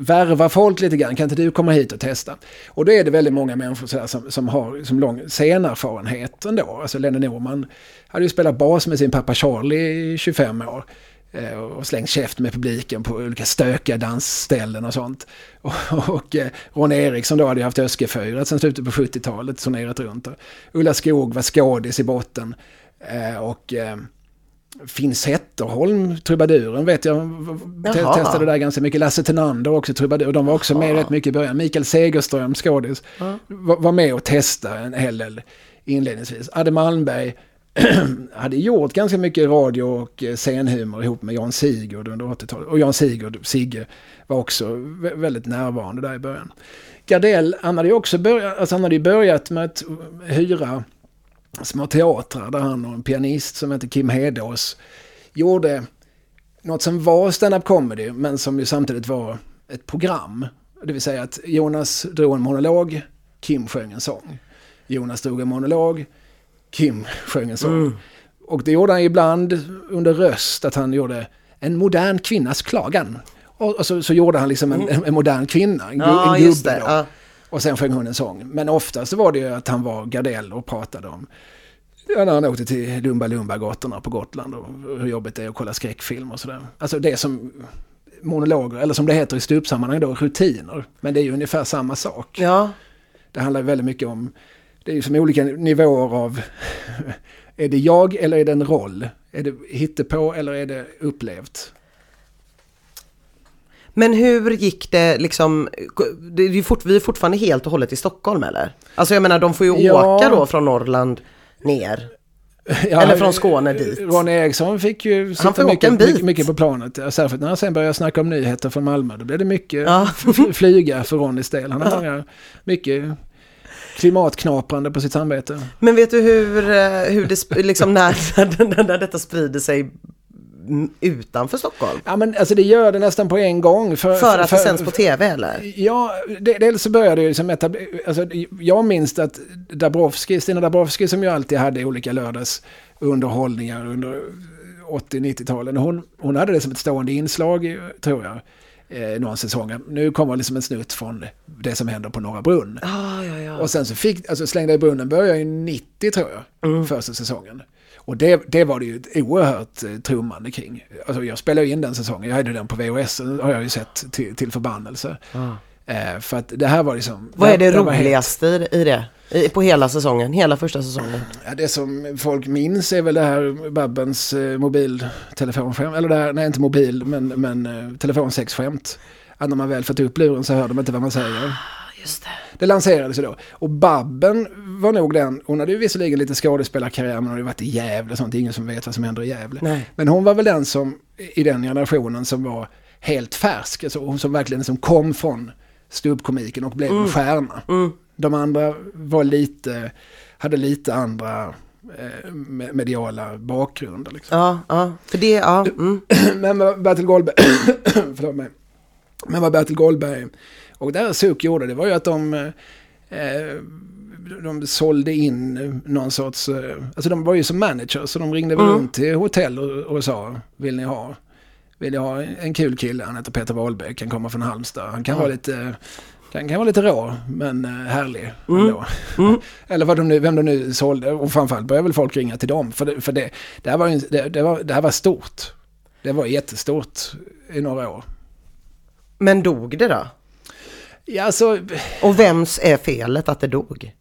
B: värva folk lite grann. Kan inte du komma hit och testa? Och då är det väldigt många människor så här som, som har som lång scenerfarenhet ändå. Alltså Lennie Norman hade ju spelat bas med sin pappa Charlie i 25 år eh, Och slängt käft med publiken på olika stökiga dansställen och sånt. *laughs* Och, och eh, Ron Eriksson då hade ju haft Öskefyrat sen slutet på 70-talet, turnerat runt. Och Ulla Skog var skådis i botten. Eh, Och Finn Zetterholm, trubaduren vet jag, te-
A: Jaha.
B: testade där ganska mycket. Lasse Tenander också trubadur, de var också med rätt mycket i början. Mikael Segerström, skådis, var, var med och testade en hel del inledningsvis. Adde Malmberg *clears throat* hade gjort ganska mycket radio och eh, scenhumor ihop med Jan Sigurd under 80-talet. Och Jan Sigurd, Sigge, var också väldigt närvarande där i början. Gardell, han hade ju också börjat, alltså han hade börjat med att eh, hyra små teatrar där han och en pianist som heter Kim Hedås gjorde något som var stand-up comedy men som ju samtidigt var ett program. Det vill säga att Jonas drog en monolog, Kim sjöng en sång. Jonas drog en monolog, Kim sjöng en sång. Och det gjorde han ibland under röst, att han gjorde en modern kvinnas klagan. Och, och så, så gjorde han liksom en, en modern kvinna, en,
A: Ja,
B: en gubbe.
A: Ja.
B: Och sen sjöng hon en sång. Men oftast var det ju att han var Gardell och pratade om ja, när han åkte till Lumba Lumba-gatorna på Gotland och hur jobbigt det är att kolla skräckfilm och sådär. Alltså det som monologer, eller som det heter i stupsammanhang då, rutiner. Men det är ju ungefär samma sak.
A: ja.
B: Det handlar ju väldigt mycket om, det är som olika nivåer av, *laughs* är det jag eller är det en roll? Är det hittepå eller är det upplevt?
A: Men hur gick det liksom, det är fort, vi är fortfarande helt och hållet i Stockholm eller? Alltså jag menar de får ju
B: Ja.
A: åka då från Norrland ner.
B: Ja,
A: Eller från Skåne dit.
B: Ron Eriksson fick ju sitta
A: får åka
B: mycket,
A: en bit.
B: mycket, på planet. Ja, Särskilt när han sen började snacka om nyheter från Malmö. Då blev det mycket
A: Ja.
B: flyga för Ronnys del. Han har många, mycket klimatknaprande på sitt samvete.
A: Men vet du hur, eh, hur det, liksom *laughs* när, när, detta sprider sig utanför Stockholm?
B: Ja men alltså det gör det nästan på en gång. För,
A: För att det sänds på tv eller?
B: Ja, det, dels så började det ju som etab- alltså, Jag minns att Dabrowski, Stina Dabrowski som ju alltid hade olika lördagsunderhållningar under 80-90-talen. Hon, hon hade det som ett stående inslag, tror jag, eh, några säsonger. Nu kommer liksom en snutt från det som händer på Norra Brunn.
A: Ah, ja, ja.
B: Och sen så fick, alltså Slängda i brunnen började ju 90 tror jag, första säsongen. Och det, det var det ju ett oerhört eh, trummande kring. Alltså jag spelade ju in den säsongen, jag hade den på VHS, har jag ju sett till, till förbannelse.
A: Ah.
B: Eh, för att det här var liksom...
A: Vad är det
B: helt-
A: roligaste i det? På hela säsongen, hela första säsongen?
B: Ja, det som folk minns är väl det här Babbens eh, mobiltelefonskärm, eller det här, nej inte mobil, men, men eh, telefonsexskämt. Att när man väl fått upp luren så hör de inte vad man säger.
A: Just det.
B: Det lanserades ju då. Och Babben var nog den, hon hade ju visserligen lite skådespelarkarriär men hon hade ju varit i Gävle och sånt, ingen som vet vad som händer i Gävle.
A: Nej.
B: Men hon var väl den som i den generationen som var helt färsk, alltså hon som verkligen som kom från ståuppkomiken och blev en stjärna.
A: Mm.
B: De andra var lite, hade lite andra eh, me- mediala bakgrunder. Liksom.
A: Ja, ja. För det, ja. Mm. *clears throat*
B: Men vad Bertil Goldberg, *clears throat* förlåt mig. Men vad Bertil Goldberg och där SUK gjorde det var ju att de, eh, de sålde in någon sorts, eh, alltså de var ju som manager så de ringde
A: Mm.
B: runt till hotell och, och sa, vill ni ha, vill ni ha en kul kille, han heter Peter Wahlbeck, han kommer från Halmstad, han kan
A: Ja.
B: vara lite kan, kan vara lite rå, men eh, härlig
A: Mm.
B: ändå.
A: Mm. *laughs*
B: Eller vad de nu, vem de nu sålde. Och framförallt började väl folk ringa till dem. För det, för det, det, här, var, ju- det, det, var, det här var stort. Det var jättestort i några år.
A: Men dog det då?
B: Ja, alltså,
A: Och vems är felet att det dog?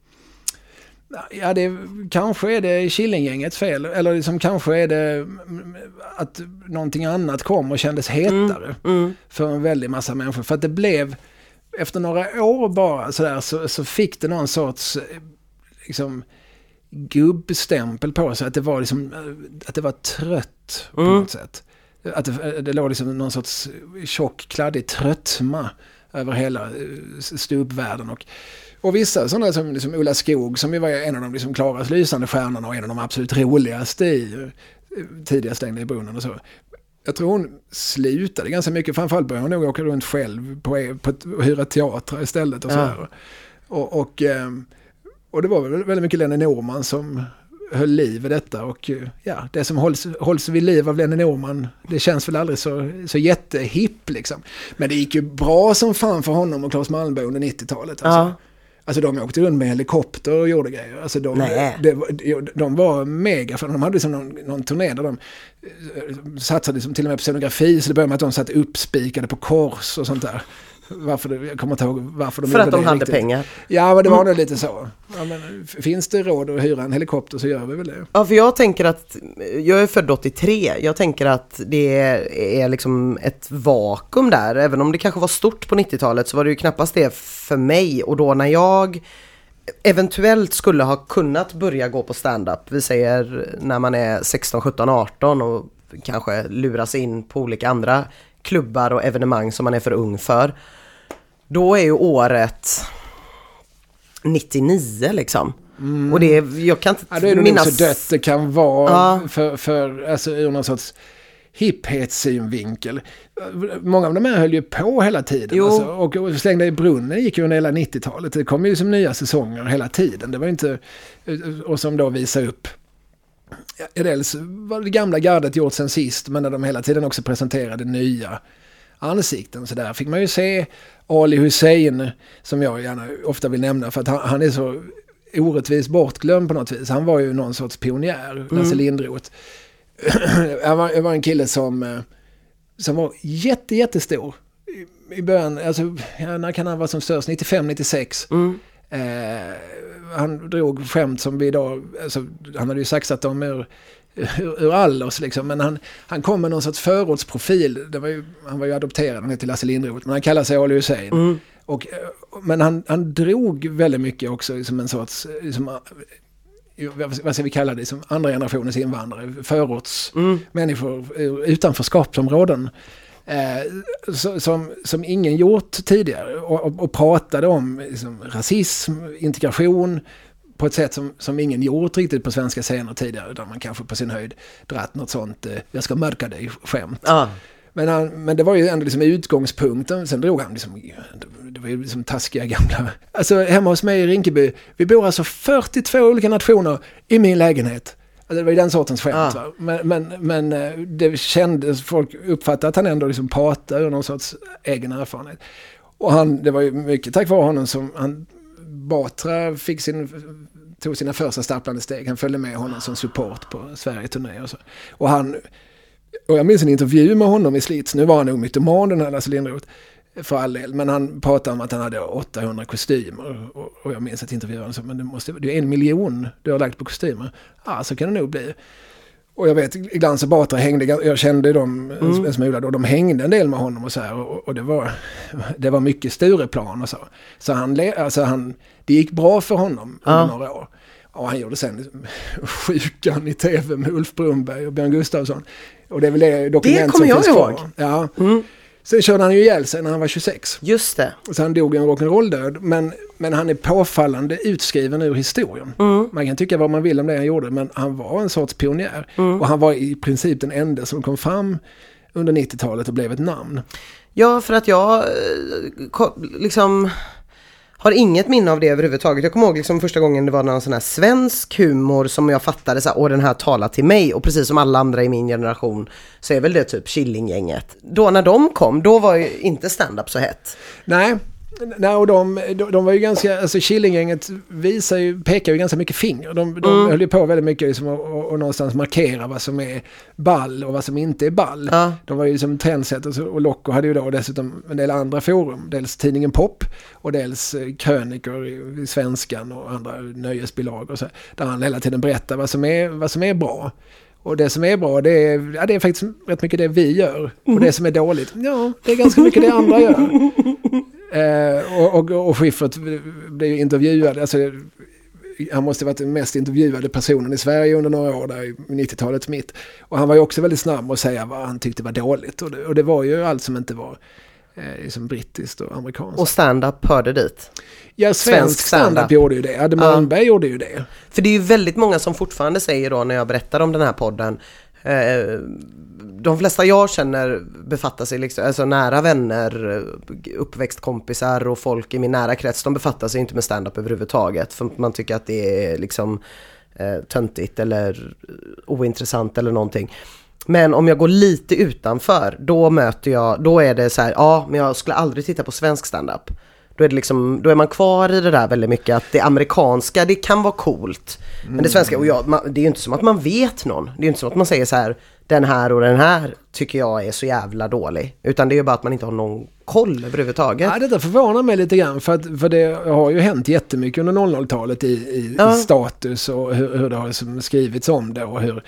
B: ja, det, kanske är det Killinggängets fel. Eller liksom, kanske är det mm, att någonting annat kom och kändes hetare.
A: Mm.
B: för en väldig massa människor. För att det blev, efter några år bara sådär, så, så fick det någon sorts eh, liksom, gubbstämpel på sig. Att det var, liksom, eh, att det var trött på
A: Mm.
B: något sätt. Att det, det låg liksom någon sorts tjock, kladdig tröttma över hela eh, ståuppvärlden. Och, och vissa sådana som liksom Ulla Skog som ju var en av de liksom klarast lysande stjärnorna och en av de absolut roligaste i eh, tidiga Stängda i brunnen och så. Jag tror hon slutade ganska mycket, framförallt började hon nog åka runt själv på, på ett, och hyra teatrar istället och
A: Ja.
B: sådär. Och, och, ehm, och det var väl väldigt mycket Lenny Norman som höll liv i detta och ja, det som hålls, hålls vid liv av Lenny Norman, det känns väl aldrig så, så jättehipp liksom. Men det gick ju bra som fan för honom och Claes Malmberg under 90-talet. Alltså.
A: Ja.
B: Alltså de åkte runt med helikopter och gjorde grejer. Alltså de, det, de var mega, för de hade liksom någon, någon turné där de eh, satsade liksom till och med på scenografi. Så det började med att de satt uppspikade på kors och sånt där. Varför, jag kommer inte ihåg varför de
A: För att de hade
B: riktigt.
A: pengar.
B: Ja, men det var nog lite så. Ja, men, finns det råd att hyra en helikopter så gör vi väl det.
A: Ja, för jag tänker att, jag är född 83, jag tänker att det är liksom ett vakuum där. Även om det kanske var stort på 90-talet så var det ju knappast det för mig. Och då när jag eventuellt skulle ha kunnat börja gå på stand-up, vi säger när man är 16, 17, 18 och kanske luras in på olika andra klubbar och evenemang som man är för ung för. Då är ju året 99 liksom. Och det är, jag kan inte
B: Ja, då är det
A: minnas...
B: så dött det kan vara
A: Ja.
B: för, för, alltså ur någon sorts hipphetssynvinkel. Många av de här höll ju på hela tiden. Alltså, och, och Slängda i brunnen gick ju under hela 90-talet. Det kom ju som nya säsonger hela tiden. Det var inte, och som då visar upp dels var det gamla gardet gjort sen sist, men när de hela tiden också presenterade nya ansikten. Så där fick man ju se Ali Hussein, som jag gärna ofta vill nämna, för att han, han är så orättvist bortglömd på något vis. Han var ju någon sorts pionjär, Lasse Lindroth. *clears throat* han, var, var en kille som, eh, som var jätte, jättestor. I, början, alltså, när kan han vara som störst? 95, 96.
A: Mm.
B: Eh, han drog skämt som vi idag, alltså, han hade ju saxat dem ur, ur, Allers liksom, men han, han kom med någon sorts förortsprofil. Var ju, han var ju adopterad, han hette Lasse Lindroth, men han kallar sig Ali Hussein.
A: Mm.
B: Och, men han, han drog väldigt mycket också som en sorts, som, eh, vad ska vi kalla det, som andra generationens invandrare, förorts
A: Mm.
B: utanförskapsområden. Eh, som, som ingen gjort tidigare och, och, och pratade om liksom, rasism, integration på ett sätt som, som ingen gjort riktigt på svenska scener tidigare. Där man kanske på sin höjd dratt något sånt, eh, jag ska mörka dig skämt.
A: Ah.
B: Men, han, men det var ju ändå liksom utgångspunkten. Sen drog han liksom, det var ju liksom taskiga gamla... Alltså hemma hos mig i Rinkeby, vi bor alltså 42 olika nationer i min lägenhet. Alltså, det var ju den sortens skämt. Ah. Men, men, men eh, det kändes, folk uppfattade att han ändå liksom pratade ur någon sorts egen erfarenhet. Och han, det var ju mycket tack vare honom som han, Batra fick sin, tog sina första stapplande steg. Han följde med honom som support på Sverige-turné och så. Och han, och jag minns en intervju med honom i Slits, nu var han nog mytoman den här Lasse Lindroth, för all del, men han pratade om att han hade 800 kostymer. Och, och jag minns att intervjuaren sa, men det, måste, det är en miljon du har lagt på kostymer. Ja, så kan det nog bli. Och jag vet, Glans och Batra hängde, jag kände dem mm. en smula då, de hängde en del med honom och så här. Och, och det, var, det var mycket Stureplan och så. Så han, alltså han, det gick bra för honom under ja. några år. Och han gjorde sen Sjukan i tv med Ulf Brunberg och Björn Gustafsson. Och det är väl det dokument
A: det som finns kvar. Det
B: kommer jag ihåg. Ja. Mm. Sen körde han ju ihjäl sig när han var 26.
A: Just det.
B: Så han dog en rock'n'roll-död. Men, men han är påfallande utskriven ur historien. Mm. Man kan tycka vad man vill om det han gjorde, men han var en sorts pionjär. Mm. Och han var i princip den enda som kom fram under 90-talet och blev ett namn.
A: Ja, för att jag eh, liksom har inget minne av det överhuvudtaget. Jag kommer ihåg liksom första gången det var någon sån här svensk humor som jag fattade så här, åh den här talar till mig. Och precis som alla andra i min generation så är väl det typ Killinggänget. Då när de kom, då var ju inte stand-up så hett.
B: Nej, Nej, och de, de, de var ju ganska, alltså Killinggänget visar ju, pekar ju ganska mycket finger. De, de mm. höll ju på väldigt mycket liksom och, och, och någonstans markera vad som är ball och vad som inte är ball. Ja. De var ju som trendsetters och Locko hade ju då dessutom en del andra forum. Dels tidningen Pop och dels eh, krönikor i Svenskan och andra nöjesbilag och så. Där han hela tiden berättar vad som är, vad som är bra. Och det som är bra, det är, ja, det är faktiskt rätt mycket det vi gör. Och mm. det som är dåligt, ja, det är ganska mycket det andra gör. *laughs* Eh, och, och, och Schiffert blev intervjuad, alltså, han måste ha varit den mest intervjuade personen i Sverige under några år där i 90-talets mitt. Och han var ju också väldigt snabb att säga vad han tyckte var dåligt. Och det, och det var ju allt som inte var eh, liksom brittiskt och amerikanskt.
A: Och stand-up hörde dit?
B: Ja, svensk stand-up stand gjorde ju det. Adde Malmberg ja. gjorde ju det.
A: För det är ju väldigt många som fortfarande säger då när jag berättar om den här podden eh, de flesta jag känner befattar sig, liksom, alltså nära vänner, uppväxtkompisar och folk i min nära krets, de befattar sig inte med stand-up överhuvudtaget. För man tycker att det är liksom eh, töntigt eller ointressant eller någonting. Men om jag går lite utanför, då möter jag, då är det så här, ja men jag skulle aldrig titta på svensk stand-up. Då är, det liksom, då är man kvar i det där väldigt mycket att det amerikanska, det kan vara coolt. Men det svenska, och jag, man, det är ju inte som att man vet någon. Det är ju inte som att man säger så här, den här och den här tycker jag är så jävla dålig. Utan det är ju bara att man inte har någon koll överhuvudtaget.
B: Ja, det där förvånar mig lite grann för, att, för det har ju hänt jättemycket under 00-talet i, i, ja. status och hur, hur det har liksom skrivits om det och, hur,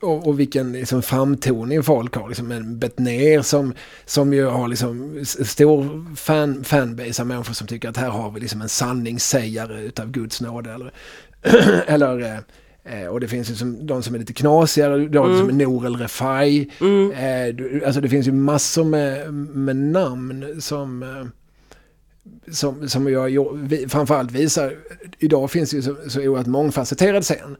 B: och, och vilken liksom framtoning folk har. Liksom en Betnér som, som ju har liksom stor fan, fanbase av människor som tycker att här har vi liksom en sanningssägare utav Guds nåde. Eller, *clears throat* eller eh, och det finns ju som, de som är lite knasigare, du har mm. som Nour El Refai. Mm. Eh, du, alltså det finns ju massor med, med namn som, eh, som, som jag vi, framförallt visar. Idag finns det ju så, så oerhört mångfacetterad scen.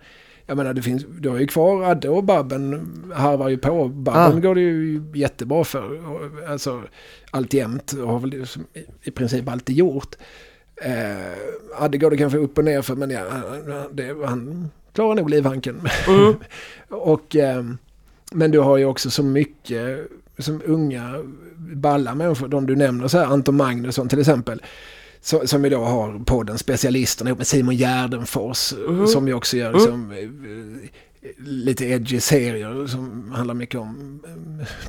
B: Jag menar, det finns, du har ju kvar Adde och Babben harvar ju på. Babben ah. går det ju jättebra för. Alltså alltjämt och har väl i princip alltid gjort. Eh, Adde går det kanske upp och ner för men ja, det, han klarar nog livhanken. Mm. *laughs* och, eh, men du har ju också så mycket som unga balla människor, de du nämner, så här, Anton Magnusson till exempel. Så, som idag har podden Specialisterna ihop med Simon Gärdenfors. Mm. Som ju också gör liksom, mm lite edgy serier som handlar mycket om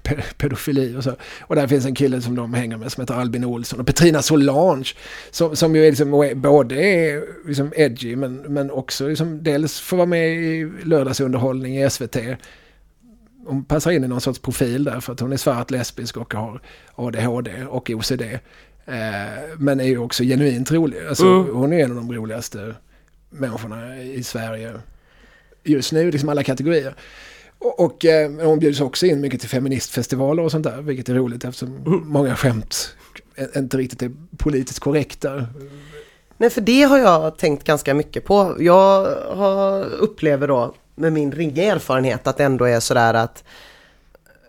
B: eh, pedofili och så. Och där finns en kille som de hänger med som heter Albin Olsson och Petrina Solange som, som ju är liksom, både är liksom edgy men, men också liksom dels får vara med i lördagsunderhållning i SVT. Hon passar in i någon sorts profil där för att hon är svart, lesbisk och har ADHD och OCD. Eh, men är ju också genuint rolig. Alltså, mm. Hon är en av de roligaste människorna i Sverige just nu, liksom alla kategorier. Och, och eh, hon bjuds också in mycket till feministfestivaler och sånt där, vilket är roligt eftersom
A: Mm.
B: många skämt inte riktigt är politiskt korrekta.
A: Nej för det har jag tänkt ganska mycket på. Jag har, upplever då med min ringa erfarenhet att det ändå är sådär att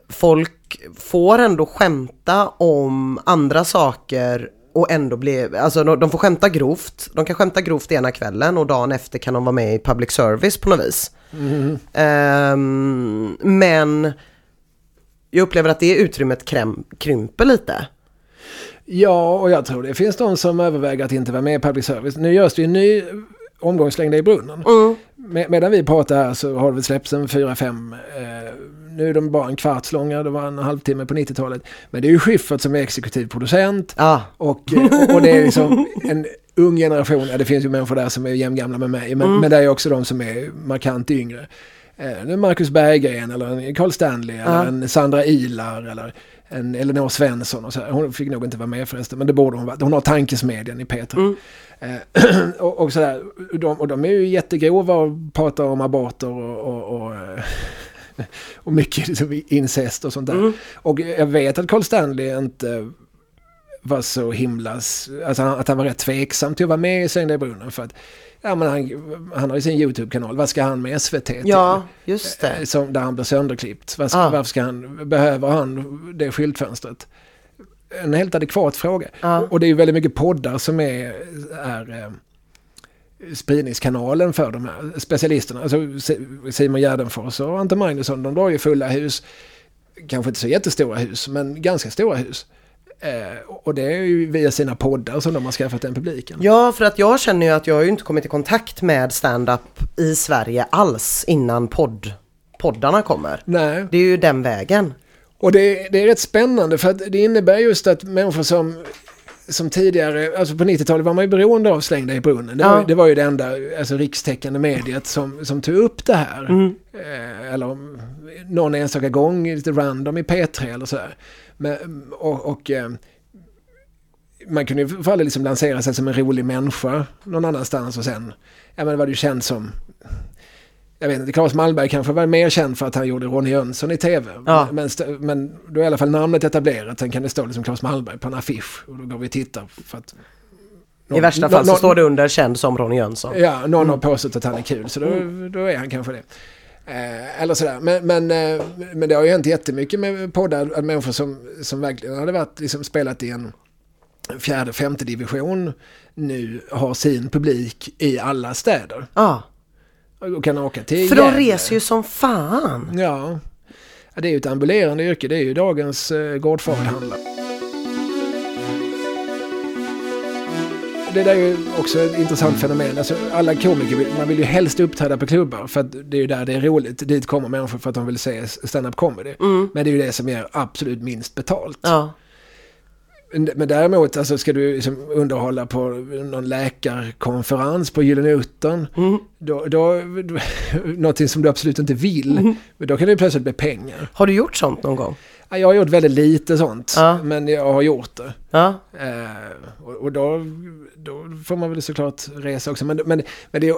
A: folk får ändå skämta om andra saker och ändå bli, alltså de, de får skämta grovt. De kan skämta grovt ena kvällen och dagen efter kan de vara med i public service på något vis. Ehm, men jag upplever att det utrymmet kräm, krymper lite.
B: Ja, och jag tror det finns de som överväger att inte vara med i public service. Nu görs det ju en ny omgång Släng dig i brunnen.
A: Mm.
B: Med, medan vi pratar här så har det släppts en fyra, fem. Eh, nu är de bara en kvarts långa, det var en halvtimme på 90-talet. Men det är ju Schyffert som är exekutiv producent. Och, eh, och det är liksom en ung generation, ja, det finns ju människor där som är jämngamla med mig, men,
A: Mm.
B: men det är också de som är markant yngre. Eh, Marcus Berggren eller en Carl Stanley eller
A: Ja.
B: en Sandra Ilar eller en Elinor Svensson och så här. Hon fick nog inte vara med förresten, men det borde hon vara. Hon har tankesmedjan i P3.
A: Mm.
B: Eh, *clears throat* och, och sådär, de, och de är ju jättegrova och pratar om aborter och, och, och, eh, *laughs* och mycket liksom incest och sånt där.
A: Mm.
B: Och jag vet att Carl Stanley inte var så himla, alltså han- att han var rätt tveksam till att vara med i Släng dig i brunnen för att ja, men han, han har ju sin YouTube-kanal, vad ska han med SVT till?
A: ja just det.
B: Eh, Som, där han blir sönderklippt. Ska,
A: Ah.
B: Varför ska han, behöver han det skyltfönstret? En helt adekvat fråga.
A: Ja.
B: Och det är ju väldigt mycket poddar som är, är eh, spridningskanalen för de här specialisterna. Alltså Si- Simon Gärdenfors och Ante Magnusson, de drar ju fulla hus. Kanske inte så jättestora hus, men ganska stora hus. Eh, och det är ju via sina poddar som de har skaffat den publiken.
A: Ja, för att jag känner ju att jag har ju inte kommit i kontakt med stand-up i Sverige alls innan podd, poddarna kommer.
B: Nej.
A: Det är ju den vägen.
B: Och det, det är rätt spännande för att det innebär just att människor som, som tidigare, alltså på 90-talet var man ju beroende av Släng dig i brunnen. Det,
A: Ja.
B: var, det var ju det enda alltså, rikstäckande mediet som, som tog upp det här.
A: Mm.
B: Eh, eller någon enstaka gång lite random i P3 eller så här. Men, och, och eh, man kunde ju för liksom lansera sig som en rolig människa någon annanstans och sen, ja men var ju känd som jag vet inte, Claes Malmberg kanske var mer känd för att han gjorde Ronny Jönsson i tv.
A: Ja.
B: Men, men då är i alla fall namnet etablerat. Sen kan det stå liksom Claes Malmberg på en affisch. Och då går vi och tittar. För att
A: I värsta fall så står det under känd som Ronny Jönsson.
B: Ja, någon har påstått att han är kul. Så då, då är han kanske det. Eh, eller sådär. Men, men, eh, men det har ju hänt jättemycket med poddar. Att människor som, som verkligen hade varit, liksom, spelat i en fjärde, femte division nu har sin publik i alla städer.
A: Ja,
B: Och kan åka till
A: för de reser ju som fan.
B: Ja. ja, det är ju ett ambulerande yrke. Det är ju dagens eh, gårdfarihandlare. Det där är ju också ett intressant fenomen. Alltså, alla komiker, vill- man vill ju helst uppträda på klubbar för att det är ju där det är roligt. Dit kommer människor för att de vill se stand-up comedy.
A: Mm.
B: Men det är ju det som ger absolut minst betalt.
A: Ja.
B: Men däremot alltså, ska du liksom underhålla på någon läkarkonferens på Gyllene Uttern.
A: Mm.
B: Då, då, då, *laughs* någonting som du absolut inte vill.
A: Mm.
B: Då kan det plötsligt bli pengar.
A: Har du gjort sånt någon gång?
B: Ja, Jag har gjort väldigt lite sånt.
A: Ja.
B: Men jag har gjort det.
A: Ja.
B: Eh, och och då, då får man väl såklart resa också. Men, men, men det är,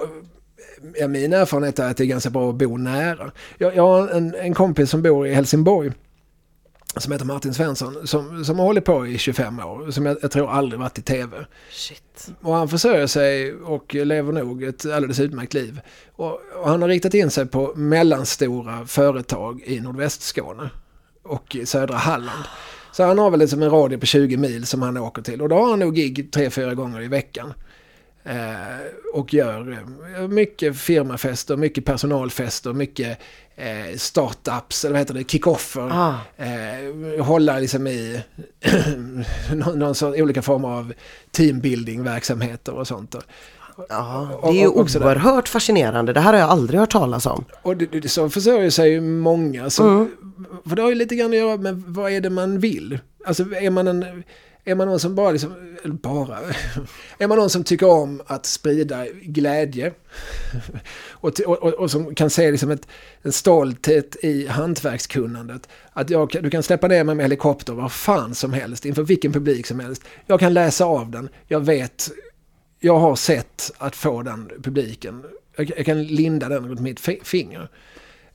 B: ja, min erfarenhet är att det är ganska bra att bo nära. Jag, jag har en, en kompis som bor i Helsingborg. Som heter Martin Svensson. Som, som har hållit på i 25 år. Som jag, jag tror aldrig varit i tv.
A: Shit.
B: Och han försörjer sig och lever nog ett alldeles utmärkt liv. Och, och han har riktat in sig på mellanstora företag i nordvästskåne och i södra Halland. Så han har väl liksom en radie på 20 mil som han åker till. Och då har han nog gig tre, fyra gånger i veckan. Eh, och gör eh, mycket firmafester, mycket personalfester, mycket eh, startups, eller vad heter det, kickoffer.
A: Ah.
B: Eh, hålla liksom i *clears throat* någon, någon sorts olika former av teambuilding-verksamheter och sånt.
A: Ja, det är ju
B: och- och
A: oerhört fascinerande. Det här har jag aldrig hört talas om.
B: Och det, det, så försörjer sig ju många. Som,
A: Mm.
B: För det har ju lite grann att göra med vad är det man vill. Alltså är man en... Är man någon som bara liksom, eller bara, *laughs* är man någon som tycker om att sprida glädje *laughs* och, och, och, som kan se liksom ett, en stolthet i hantverkskunnandet. Att jag, du kan släppa ner mig med helikopter var fan som helst, inför vilken publik som helst. Jag kan läsa av den, jag vet, jag har sett att få den publiken. Jag, jag kan linda den runt mitt finger.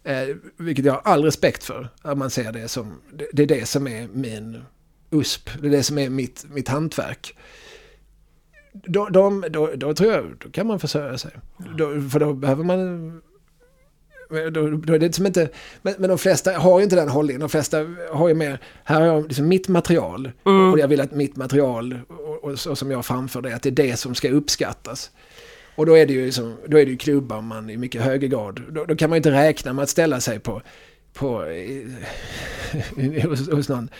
B: Eh, vilket jag har all respekt för. Att man ser det som, det, det är det som är min USP, det är det som är mitt, mitt hantverk. Då, de, då, då tror jag, då kan man försörja sig. Då, för då behöver man då, då är det som inte, men, men de flesta har ju inte den hållningen. De flesta har ju mer, här har jag liksom mitt material.
A: Mm.
B: Och jag vill att mitt material, och, och, och som jag framför det, att det är det som ska uppskattas. Och då är det ju, liksom, då är det ju klubbar man i mycket högre grad. Då, då kan man ju inte räkna med att ställa sig på, på *laughs* hos, hos någon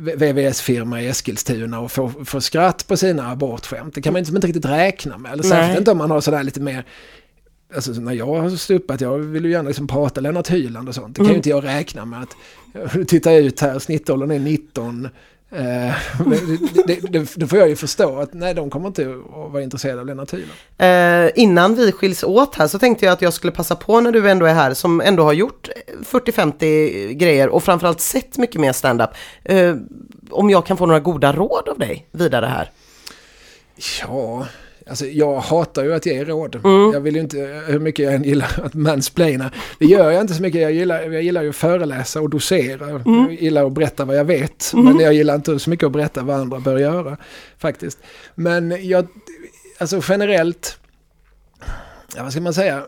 B: VVS-firma i Eskilstuna och få, få skratt på sina abortskämt. Det kan man liksom inte riktigt räkna med. Eller särskilt inte om man har sådär lite mer Alltså när jag har stuppat, jag vill ju gärna liksom prata Lennart Hyland och sånt. Det kan mm. ju inte jag räkna med att, *laughs* titta ut här, snittåldern är 19. Eh, det, det, det, får jag ju förstå att nej, de kommer inte att vara intresserade av Lennart Hyland.
A: Eh, innan vi skiljs åt här så tänkte jag att jag skulle passa på när du ändå är här som ändå har gjort 40-50 grejer och framförallt sett mycket mer standup. Eh, om jag kan få några goda råd av dig vidare här.
B: Ja, Alltså jag hatar ju att ge råd. Mm. Jag vill ju inte, hur mycket jag än gillar att mansplaina. Det gör jag inte så mycket. Jag gillar, jag gillar ju att föreläsa och dosera. Mm. Jag gillar att berätta vad jag vet. Mm. Men jag gillar inte så mycket att berätta vad andra bör göra. Faktiskt. Men jag, alltså generellt, ja, vad ska man säga?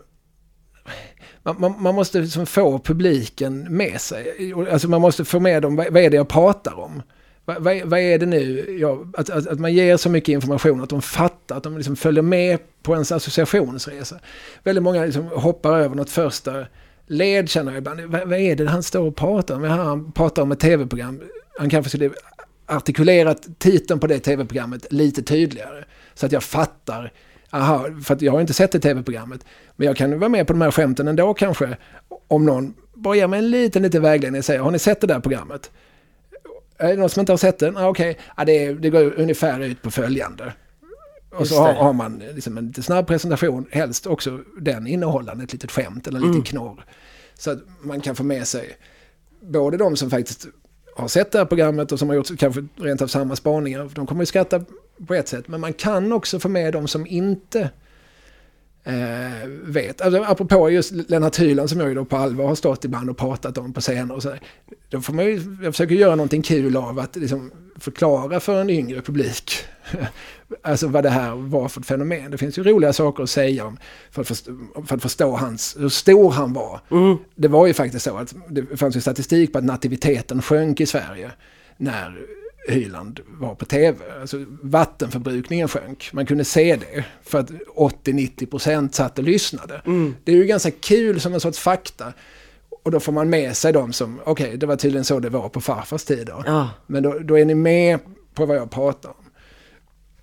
B: Man, man, man, måste liksom få publiken med sig. Alltså man måste få med dem, vad, vad är det jag pratar om? Vad, vad, vad, är det nu? Ja, att, att, att, man ger så mycket information att de fattar, att de liksom följer med på ens associationsresa. Väldigt många liksom hoppar över något första led känner jag ibland. Vad, vad är det han står och pratar om? Han pratar om ett tv-program. Han kanske skulle artikulerat titeln på det tv-programmet lite tydligare. Så att jag fattar. Aha, för att jag har inte sett det tv-programmet. Men jag kan vara med på de här skämten ändå kanske. Om någon bara ger mig en liten, liten vägledning och säger, har ni sett det där programmet? Är det någon som inte har sett den? Ah, Okej, okay. ah, det, det går ungefär ut på följande. Och så har, har, man liksom en lite snabb presentation, helst också den innehållande ett litet skämt eller en liten mm. knorr. Så att man kan få med sig både de som faktiskt har sett det här programmet och som har gjort kanske rent av samma spaningar. De kommer ju skratta på ett sätt, men man kan också få med de som inte eh, vet. Alltså, apropå just Lennart Hyland som jag ju då på allvar har stått ibland och pratat om på scener och så. Då får man ju, jag försöker göra någonting kul av att liksom förklara för en yngre publik *laughs* alltså vad det här var för ett fenomen. Det finns ju roliga saker att säga om för att förstå, för att förstå hans, hur stor han var. Mm. Det var ju faktiskt så att det fanns ju statistik på att nativiteten sjönk i Sverige när Hyland var på tv. Alltså vattenförbrukningen sjönk. Man kunde se det för att 80-90% satt och lyssnade. Mm. Det är ju ganska kul som en sorts fakta. Och då får man med sig dem som, okej, okay, det var tydligen så det var på farfars tid. Då. Ja. Men då, då, är ni med på vad jag pratar om.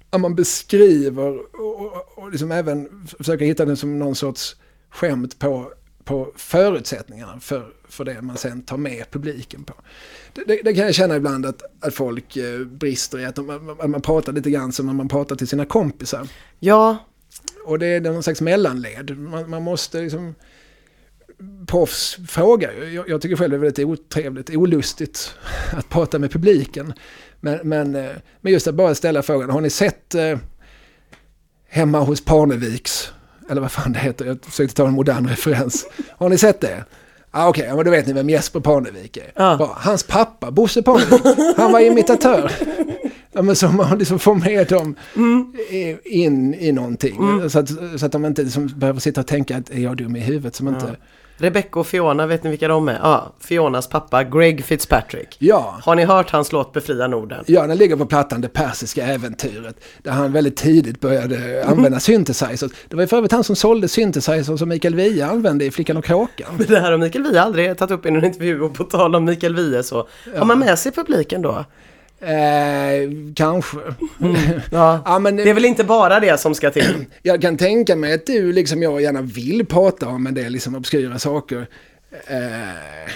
B: Att man beskriver och, och, och liksom även försöker hitta det som någon sorts skämt på, på förutsättningarna för, för det man sen tar med publiken på. Det, det, kan jag känna ibland att, att folk eh, brister i, att, de, att man pratar lite grann som när man pratar till sina kompisar.
A: Ja.
B: Och det är någon slags mellanled. Man, man måste liksom... Proffs frågar. Jag, jag, tycker själv det är väldigt otrevligt, olustigt *laughs* att prata med publiken. Men, men, eh, men just att bara ställa frågan, har ni sett eh, Hemma hos Parneviks? Eller vad fan det heter, jag försökte ta en modern *laughs* referens. Har ni sett det? Ah, Okej, okay, men då vet ni vem Jesper Parnevik är. Ja. Hans pappa, Bosse Parnevik, han var imitatör. Ja, men så man liksom får med dem mm. in i någonting. Mm. Så, att, så att de inte liksom behöver sitta och tänka att är jag dum i huvudet som ja. inte
A: Rebecca och Fiona, vet ni vilka de är? Ja, Fionas pappa Greg Fitzpatrick.
B: Ja.
A: Har ni hört hans låt Befria Norden?
B: Ja, den ligger på plattan Det persiska äventyret. Där han väldigt tidigt började mm. använda synthesizers. Det var ju för övrigt han som sålde synthesizers som Mikael Wiehe använde i Flickan och Kråkan.
A: Men det här har Mikael Wiehe aldrig tagit upp i någon intervju och på tal om Mikael Wiehe så. Ja. Har man med sig publiken då?
B: Eh, kanske. Mm. *laughs*
A: Ja. ja. men, det är väl inte bara det som ska till? *clears throat*
B: Jag kan tänka mig att du, liksom jag, gärna vill prata om en del liksom obskyra saker. Eh,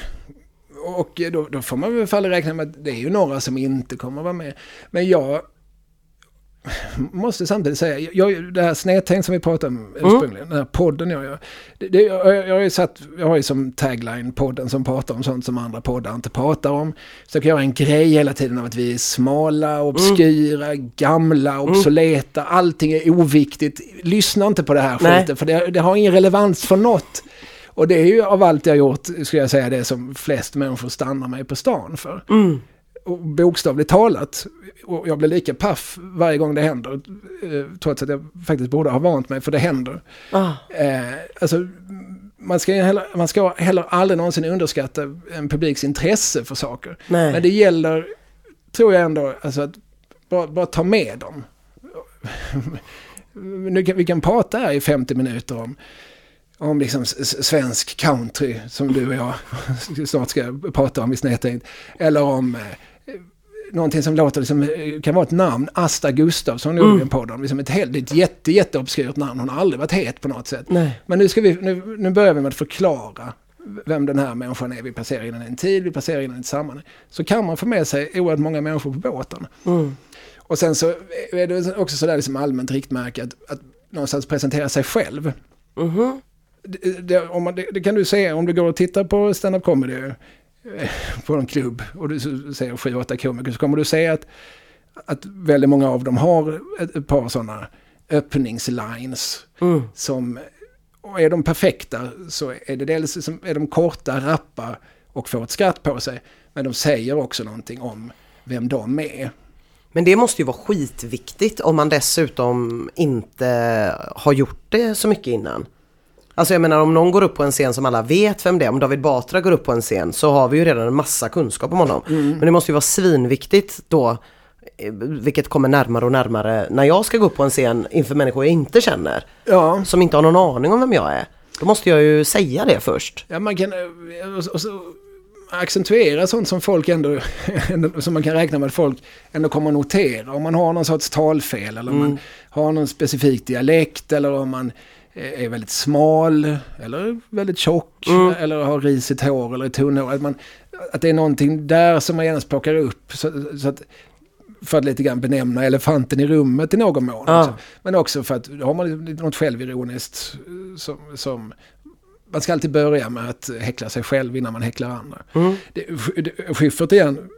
B: och då, då, får man väl fall räkna med att det är ju några som inte kommer vara med. Men jag måste samtidigt säga, jag, det här snedtänkt som vi pratade om mm. ursprungligen, mm. den här podden jag gör. Det, det, jag, jag, har ju satt, jag har ju som tagline podden som pratar om sånt som andra poddar inte pratar om. Försöker göra en grej hela tiden av att vi är smala, obskyra, mm. gamla, mm. obsoleta, mm. allting är oviktigt. Lyssna inte på det här skiten för det, det har ingen relevans för något. Och det är ju av allt jag gjort, skulle jag säga, det som flest människor stannar mig på stan för.
A: Mm.
B: Bokstavligt talat, och jag blir lika paff varje gång det händer, eh, trots att jag faktiskt borde ha vant mig, för det händer.
A: Ah.
B: Eh, alltså, man ska, heller, man ska heller aldrig någonsin underskatta en publiks intresse för saker.
A: Nej.
B: Men det gäller, tror jag ändå, alltså att bara, bara ta med dem. nu kan, vi kan prata här i 50 minuter om, om liksom svensk country som du och jag *laughs* snart ska prata om i Snedtänkt. Eller om eh, någonting som låter liksom, eh, kan vara ett namn, Asta Gustafsson gjorde vi en podd om. Liksom ett, helt, ett jätte, jätteobskyrt namn, hon har aldrig varit het på något sätt.
A: Nej.
B: Men nu, ska vi, nu, nu börjar vi med att förklara vem den här människan är. Vi passerar in i en tid, vi passerar in i ett sammanhang. Så kan man få med sig oerhört många människor på båten.
A: Mm.
B: Och sen så är det också sådär liksom allmänt riktmärke att, att någonstans presentera sig själv.
A: Mhm.
B: Det, det, om man, det, det kan du se om du går och tittar på stand-up comedy *laughs* på en klubb och du sju, åtta komiker så kommer du se att, att väldigt många av dem har ett, ett par sådana öppningslines
A: Mm.
B: som, och är de perfekta så är det dels som, är de korta, rappa och får ett skratt på sig. Men de säger också någonting om vem de är.
A: Men det måste ju vara skitviktigt om man dessutom inte har gjort det så mycket innan. Alltså jag menar om någon går upp på en scen som alla vet vem det är, om David Batra går upp på en scen så har vi ju redan en massa kunskap om honom. Men det måste ju vara svinviktigt då, eh, vilket kommer närmare och närmare när jag ska gå upp på en scen inför människor jag inte känner.
B: Ja,
A: Som inte har någon aning om vem jag är. Då måste jag ju säga det först.
B: ja man kan eh, accentuera sånt som folk *laughs* ändå, som man kan räkna med att folk ändå kommer att notera. Om man har någon sorts talfel eller om man har någon specifik dialekt eller om man är väldigt smal eller väldigt tjock eller har risigt hår eller är tunnhårig. Att, man, att det är någonting där som man genast plockar upp. Så, så att, för att lite grann benämna elefanten i rummet i någon mån.
A: Ja.
B: Också. Men också för att då har man något självironiskt eh, som, som man ska alltid börja med att häckla sig själv innan man häcklar andra.
A: Mm.
B: Det, det, Schyffert igen,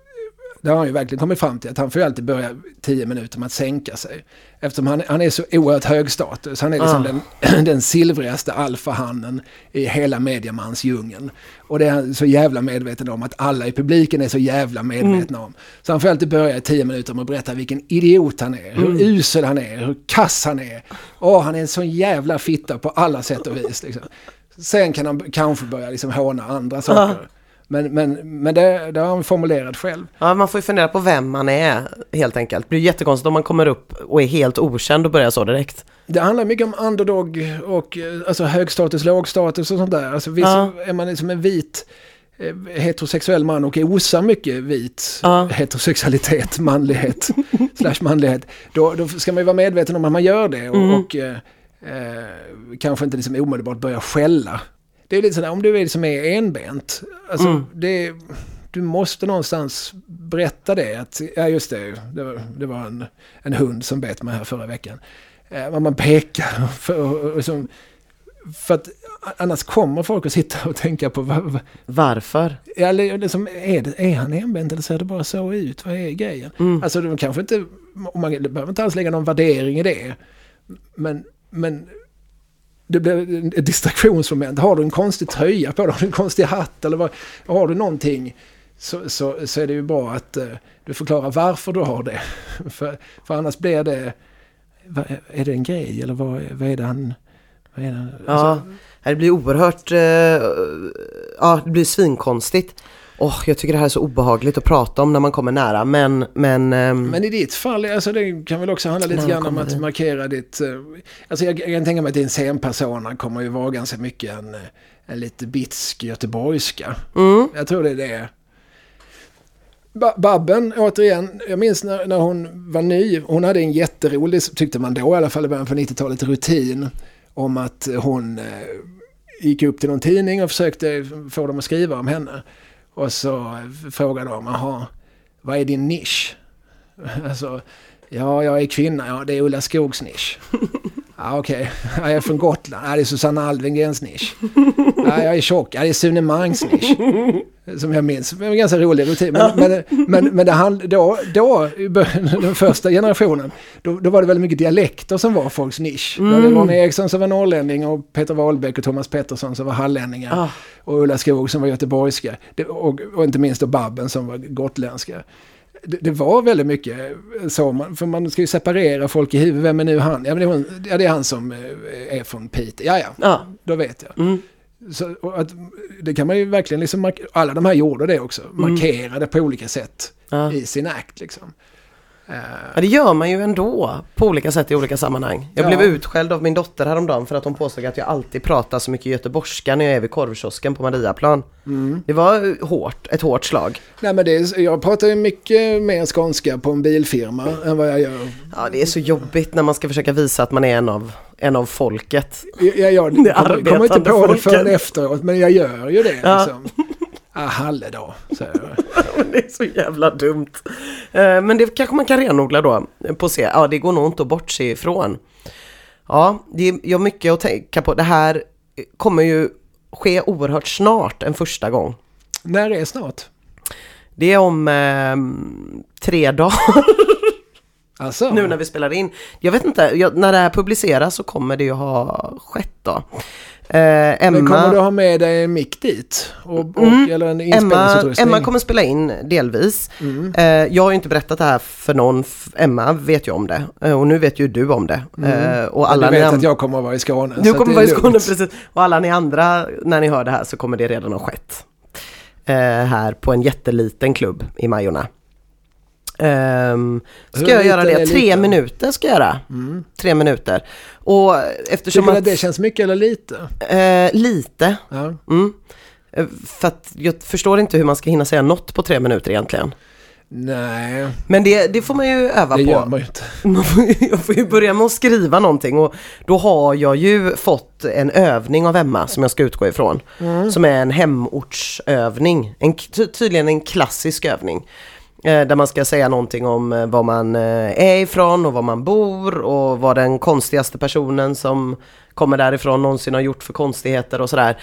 B: det har han ju verkligen kommit fram till att han får ju alltid börja tio minuter med att sänka sig. Eftersom han, han är så oerhört hög status. Han är liksom
A: Ah.
B: den, *clears throat* den silvrigaste alfahannen i hela mediamansdjungeln. Och det är han så jävla medveten om att alla i publiken är så jävla medvetna om. Så han får alltid börja i tio minuter med att berätta vilken idiot han är, hur usel han är, hur kass han är. Åh, han är en sån jävla fitta på alla sätt och vis. Liksom. Sen kan han kanske börja liksom håna andra saker. Men, men, men det, det har han formulerat själv.
A: Ja, man får ju fundera på vem man är helt enkelt. Det blir jättekonstigt om man kommer upp och är helt okänd och börjar så direkt.
B: Det handlar mycket om underdog och alltså högstatus, lågstatus och sånt där. Alltså vissa,
A: Ja.
B: är man liksom en vit eh, heterosexuell man och osar mycket vit
A: Ja.
B: heterosexualitet, manlighet, *laughs* slash manlighet, då, då ska man ju vara medveten om att man gör det och,
A: Mm.
B: och eh, eh, kanske inte liksom omedelbart börja skälla. Det är lite sådär, om du är liksom är enbent, alltså
A: Mm.
B: det, du måste någonstans berätta det. Att, ja just det, det var, det var en, en hund som bet mig här förra veckan. Eh, man pekar *laughs* för, och, och som, för att annars kommer folk att sitta och tänka på vad, vad,
A: Varför?
B: Ja, eller liksom, är, det, är han enbent eller ser det bara så ut? Vad är grejen?
A: Mm.
B: Alltså de kanske inte, man behöver inte alls lägga någon värdering i det. Men, men det blir ett distraktionsmoment. Har du en konstig tröja på dig, har du en konstig hatt eller vad, har du någonting så, så, så är det ju bra att eh, du förklarar varför du har det. *laughs* för, för annars blir det, är det en grej eller vad, vad är det han... Vad är det,
A: Ja,
B: alltså,
A: det blir oerhört, eh, ja det blir svinkonstigt. Åh, jag tycker det här är så obehagligt att prata om när man kommer nära, men, men, ehm,
B: Men i ditt fall, alltså det kan väl också handla lite grann om att
A: det?
B: markera ditt... eh, Alltså jag, jag kan tänka mig att din scenpersona kommer ju vara ganska mycket en, eh, en lite bitsk göteborgska.
A: mm,
B: Jag tror det är det. Ba- Babben, återigen, jag minns när, när hon var ny, hon hade en jätterolig, tyckte man då i alla fall i början på 90-talet, rutin om att hon eh, gick upp till någon tidning och försökte få dem att skriva om henne. Och så frågade de, jaha, vad är din nisch? *laughs* Alltså, ja, jag är kvinna, ja det är Ulla Skogs nisch. *laughs* Ja, okej. Ja, jag är från Gotland, ja det är Susanna Alvengrens nisch. Ja, jag är tjock, ja det är Sune Mangs nisch. Som jag minns, det var en ganska rolig rutin. Men, men, men, men det hand, då, då, den första generationen, då, då var det väldigt mycket dialekter som var folks nisch. Mm. Det var Ronny Eriksson som var norrlänning och Peter Wahlbeck och Thomas Pettersson som var hallänningar. Ah. Och Ulla Skog som var göteborgska. Det, och, och inte minst då Babben som var gotländska det, det, var väldigt mycket så, för man ska ju separera folk i huvudet. Vem är nu han? Ja, det, är hon, ja, det är han som eh, är från Piteå. Ja, ja, ja. då vet jag. Mm. Så, att, det kan man ju verkligen liksom, alla de här gjorde det också, mm. markerade på olika sätt ja. i sin akt liksom.
A: Ja, det gör man ju ändå på olika sätt i olika sammanhang. Jag ja. blev utskälld av min dotter häromdagen för att hon påstod att jag alltid pratar så mycket göteborgska när jag är vid korvkiosken på Mariaplan. Mm. Det var hårt, ett hårt slag.
B: Nej men det är, jag pratar ju mycket mer skånska på en bilfirma än vad jag gör.
A: Ja det är så jobbigt när man ska försöka visa att man är en av, en av folket.
B: Jag, *laughs* jag, kommer inte på folket. det förrän efteråt men jag gör ju det. Ja. Liksom. Ah, halledag, säger
A: jag. *laughs* det är så jävla dumt. Eh, men det kanske man kan renodla då på se. Ja, det går nog inte att bortse ifrån. Ja, det är mycket att tänka på. Det här kommer ju ske oerhört snart en första gång.
B: När är snart?
A: Det är om eh, tre dagar. *laughs*
B: Alltså.
A: Nu när vi spelar in. Jag vet inte, jag, när det här publiceras så kommer det ju ha skett då.
B: Eh, Emma... Men kommer du ha med dig en mick dit? Och, och,
A: mm. Eller en Emma, Emma kommer spela in delvis. Mm. Eh, jag har inte berättat det här för någon. Emma vet ju om det. Eh, och nu vet ju du om det.
B: Mm. Eh, och alla du vet att jag kommer att vara i Skåne.
A: Du kommer vara i Skåne, precis. Och alla ni andra, när ni hör det här så kommer det redan ha skett. Eh, här på en jätteliten klubb i Majorna. Um, ska jag göra det? Tre lite? minuter ska jag göra. Mm. Tre minuter. Och eftersom
B: Tycker du att det känns mycket eller lite?
A: Uh, lite. Ja. Mm. Uh, för att jag förstår inte hur man ska hinna säga något på tre minuter egentligen.
B: Nej.
A: Men det, det får man ju öva
B: det
A: på.
B: Det gör man ju inte. *laughs*
A: Man får, jag får ju börja med att skriva någonting och då har jag ju fått en övning av Emma som jag ska utgå ifrån. Mm. Som är en hemortsövning. En, tydligen en klassisk övning. Eh, där man ska säga någonting om eh, var man eh, är ifrån och var man bor och vad den konstigaste personen som kommer därifrån någonsin har gjort för konstigheter och sådär.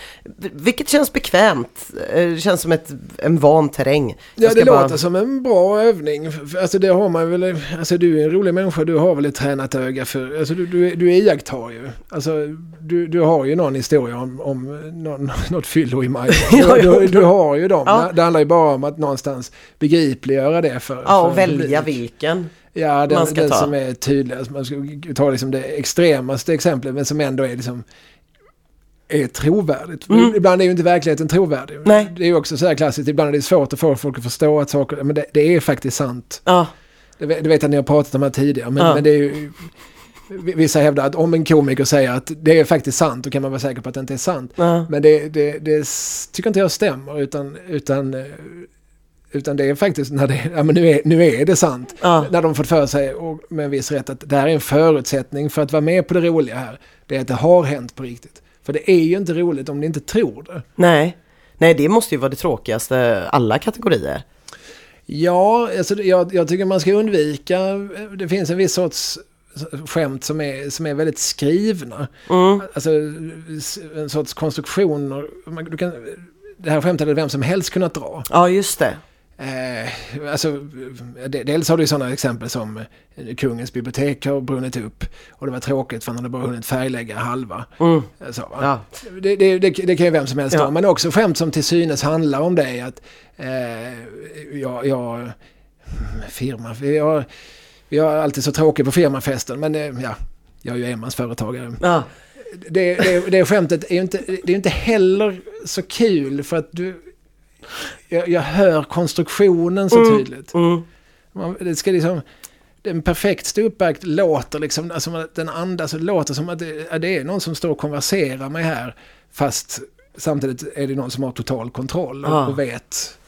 A: Vilket känns bekvämt. Det känns som ett, en van terräng.
B: Ja, det bara... låter som en bra övning. Alltså det har man väl, alltså du är en rolig människa, du har väl ett tränat öga för, alltså du, du, du iakttar ju. Alltså du, du har ju någon historia om, om någon, *laughs* något fyllo i maj. *laughs* ja, du, du, har ju dem. Ja. Det handlar ju bara om att någonstans begripliggöra det för
A: Ja, och välja publik. vilken.
B: Ja, den, man ska den ta. som är tydligast. Alltså man ska ta liksom det extremaste exemplet men som ändå är liksom är trovärdigt. Mm. Ibland är ju inte verkligheten trovärdig. Nej. Det är ju också så här klassiskt, ibland är det svårt att få folk att förstå att saker, men det, det är faktiskt sant. Ja. Det, det vet jag att ni har pratat om här tidigare, men, ja. men det är ju Vissa hävdar att om en komiker säger att det är faktiskt sant, då kan man vara säker på att det inte är sant. Ja. Men det, det, det, tycker inte jag stämmer, utan, utan eh, utan det är faktiskt när det, ja men nu är, nu är det sant. Ja. När de fått för sig, och med en viss rätt, att det här är en förutsättning för att vara med på det roliga här. Det är att det har hänt på riktigt. För det är ju inte roligt om ni inte tror det.
A: Nej, Nej det måste ju vara det tråkigaste alla kategorier.
B: Ja, alltså jag, jag tycker man ska undvika, det finns en viss sorts skämt som är, som är väldigt skrivna. Mm. Alltså en sorts konstruktioner. Du kan, det här skämtet hade vem som helst kunnat dra.
A: Ja, just det.
B: Eh, alltså, dels har du sådana exempel som eh, kungens bibliotek har brunnit upp och det var tråkigt för han hade bara hunnit färglägga halva. Mm. Så, ja. det, det, det, det, kan ju vem som helst ja. men också skämt som till synes handlar om det. Att, eh, jag, jag, firma, jag, jag är alltid så tråkig på firmafesten men eh, ja, jag är ju enmansföretagare. Ja. Det, det, det skämtet är ju inte, det är inte heller så kul för att du jag, jag hör konstruktionen så mm. tydligt. Mm. Man, det ska liksom... En perfekt ståuppakt låter liksom, alltså den andas och låter som att det, det är någon som står och konverserar med här. Fast samtidigt är det någon som har total kontroll och, ja. och vet.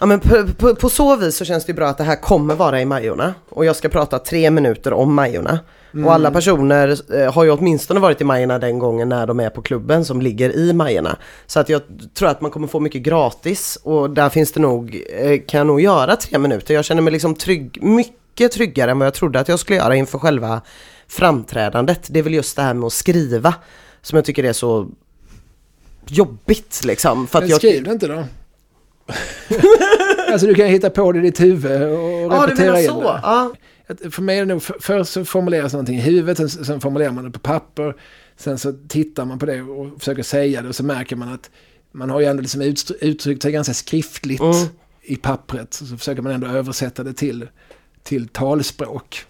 A: Ja men på, på, på, så vis så känns det bra att det här kommer vara i Majorna. Och jag ska prata tre minuter om Majorna. Mm. Och alla personer eh, har ju åtminstone varit i Majorna den gången när de är på klubben som ligger i Majorna. Så att jag tror att man kommer få mycket gratis och där finns det nog, eh, kan jag nog göra tre minuter. Jag känner mig liksom trygg, mycket tryggare än vad jag trodde att jag skulle göra inför själva framträdandet. Det är väl just det här med att skriva som jag tycker är så jobbigt liksom.
B: För att Men skriv jag... det inte då. *laughs* alltså du kan hitta på det i ditt huvud och
A: Ja, du
B: repetera
A: menar
B: igen
A: så?
B: det. Att För mig är det nog, för- först så formuleras någonting i huvudet, sen, sen formulerar man det på papper. Sen så tittar man på det och försöker säga det och så märker man att man har ju ändå liksom uttryckt sig ganska skriftligt
A: Mm.
B: i pappret. Så försöker man ändå översätta det till, till talspråk.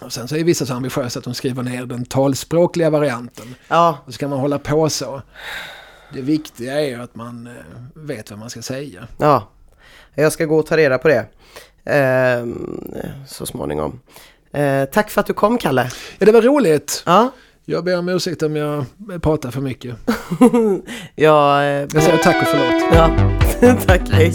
B: Och sen så är vissa så ambitiösa att de skriver ner den talspråkliga varianten.
A: ja,
B: Och så kan man hålla på så. Det viktiga är ju att man eh, vet vad man ska säga.
A: ja. Jag ska gå och ta reda på det. Ehm, så småningom. Eh, tack för att du kom Kalle.
B: Ja, det var roligt.
A: Ja,
B: Jag ber om ursäkt om jag pratar för mycket. *laughs*
A: jag... eh,
B: Jag säger tack och förlåt.
A: ja. *laughs* tack, hej.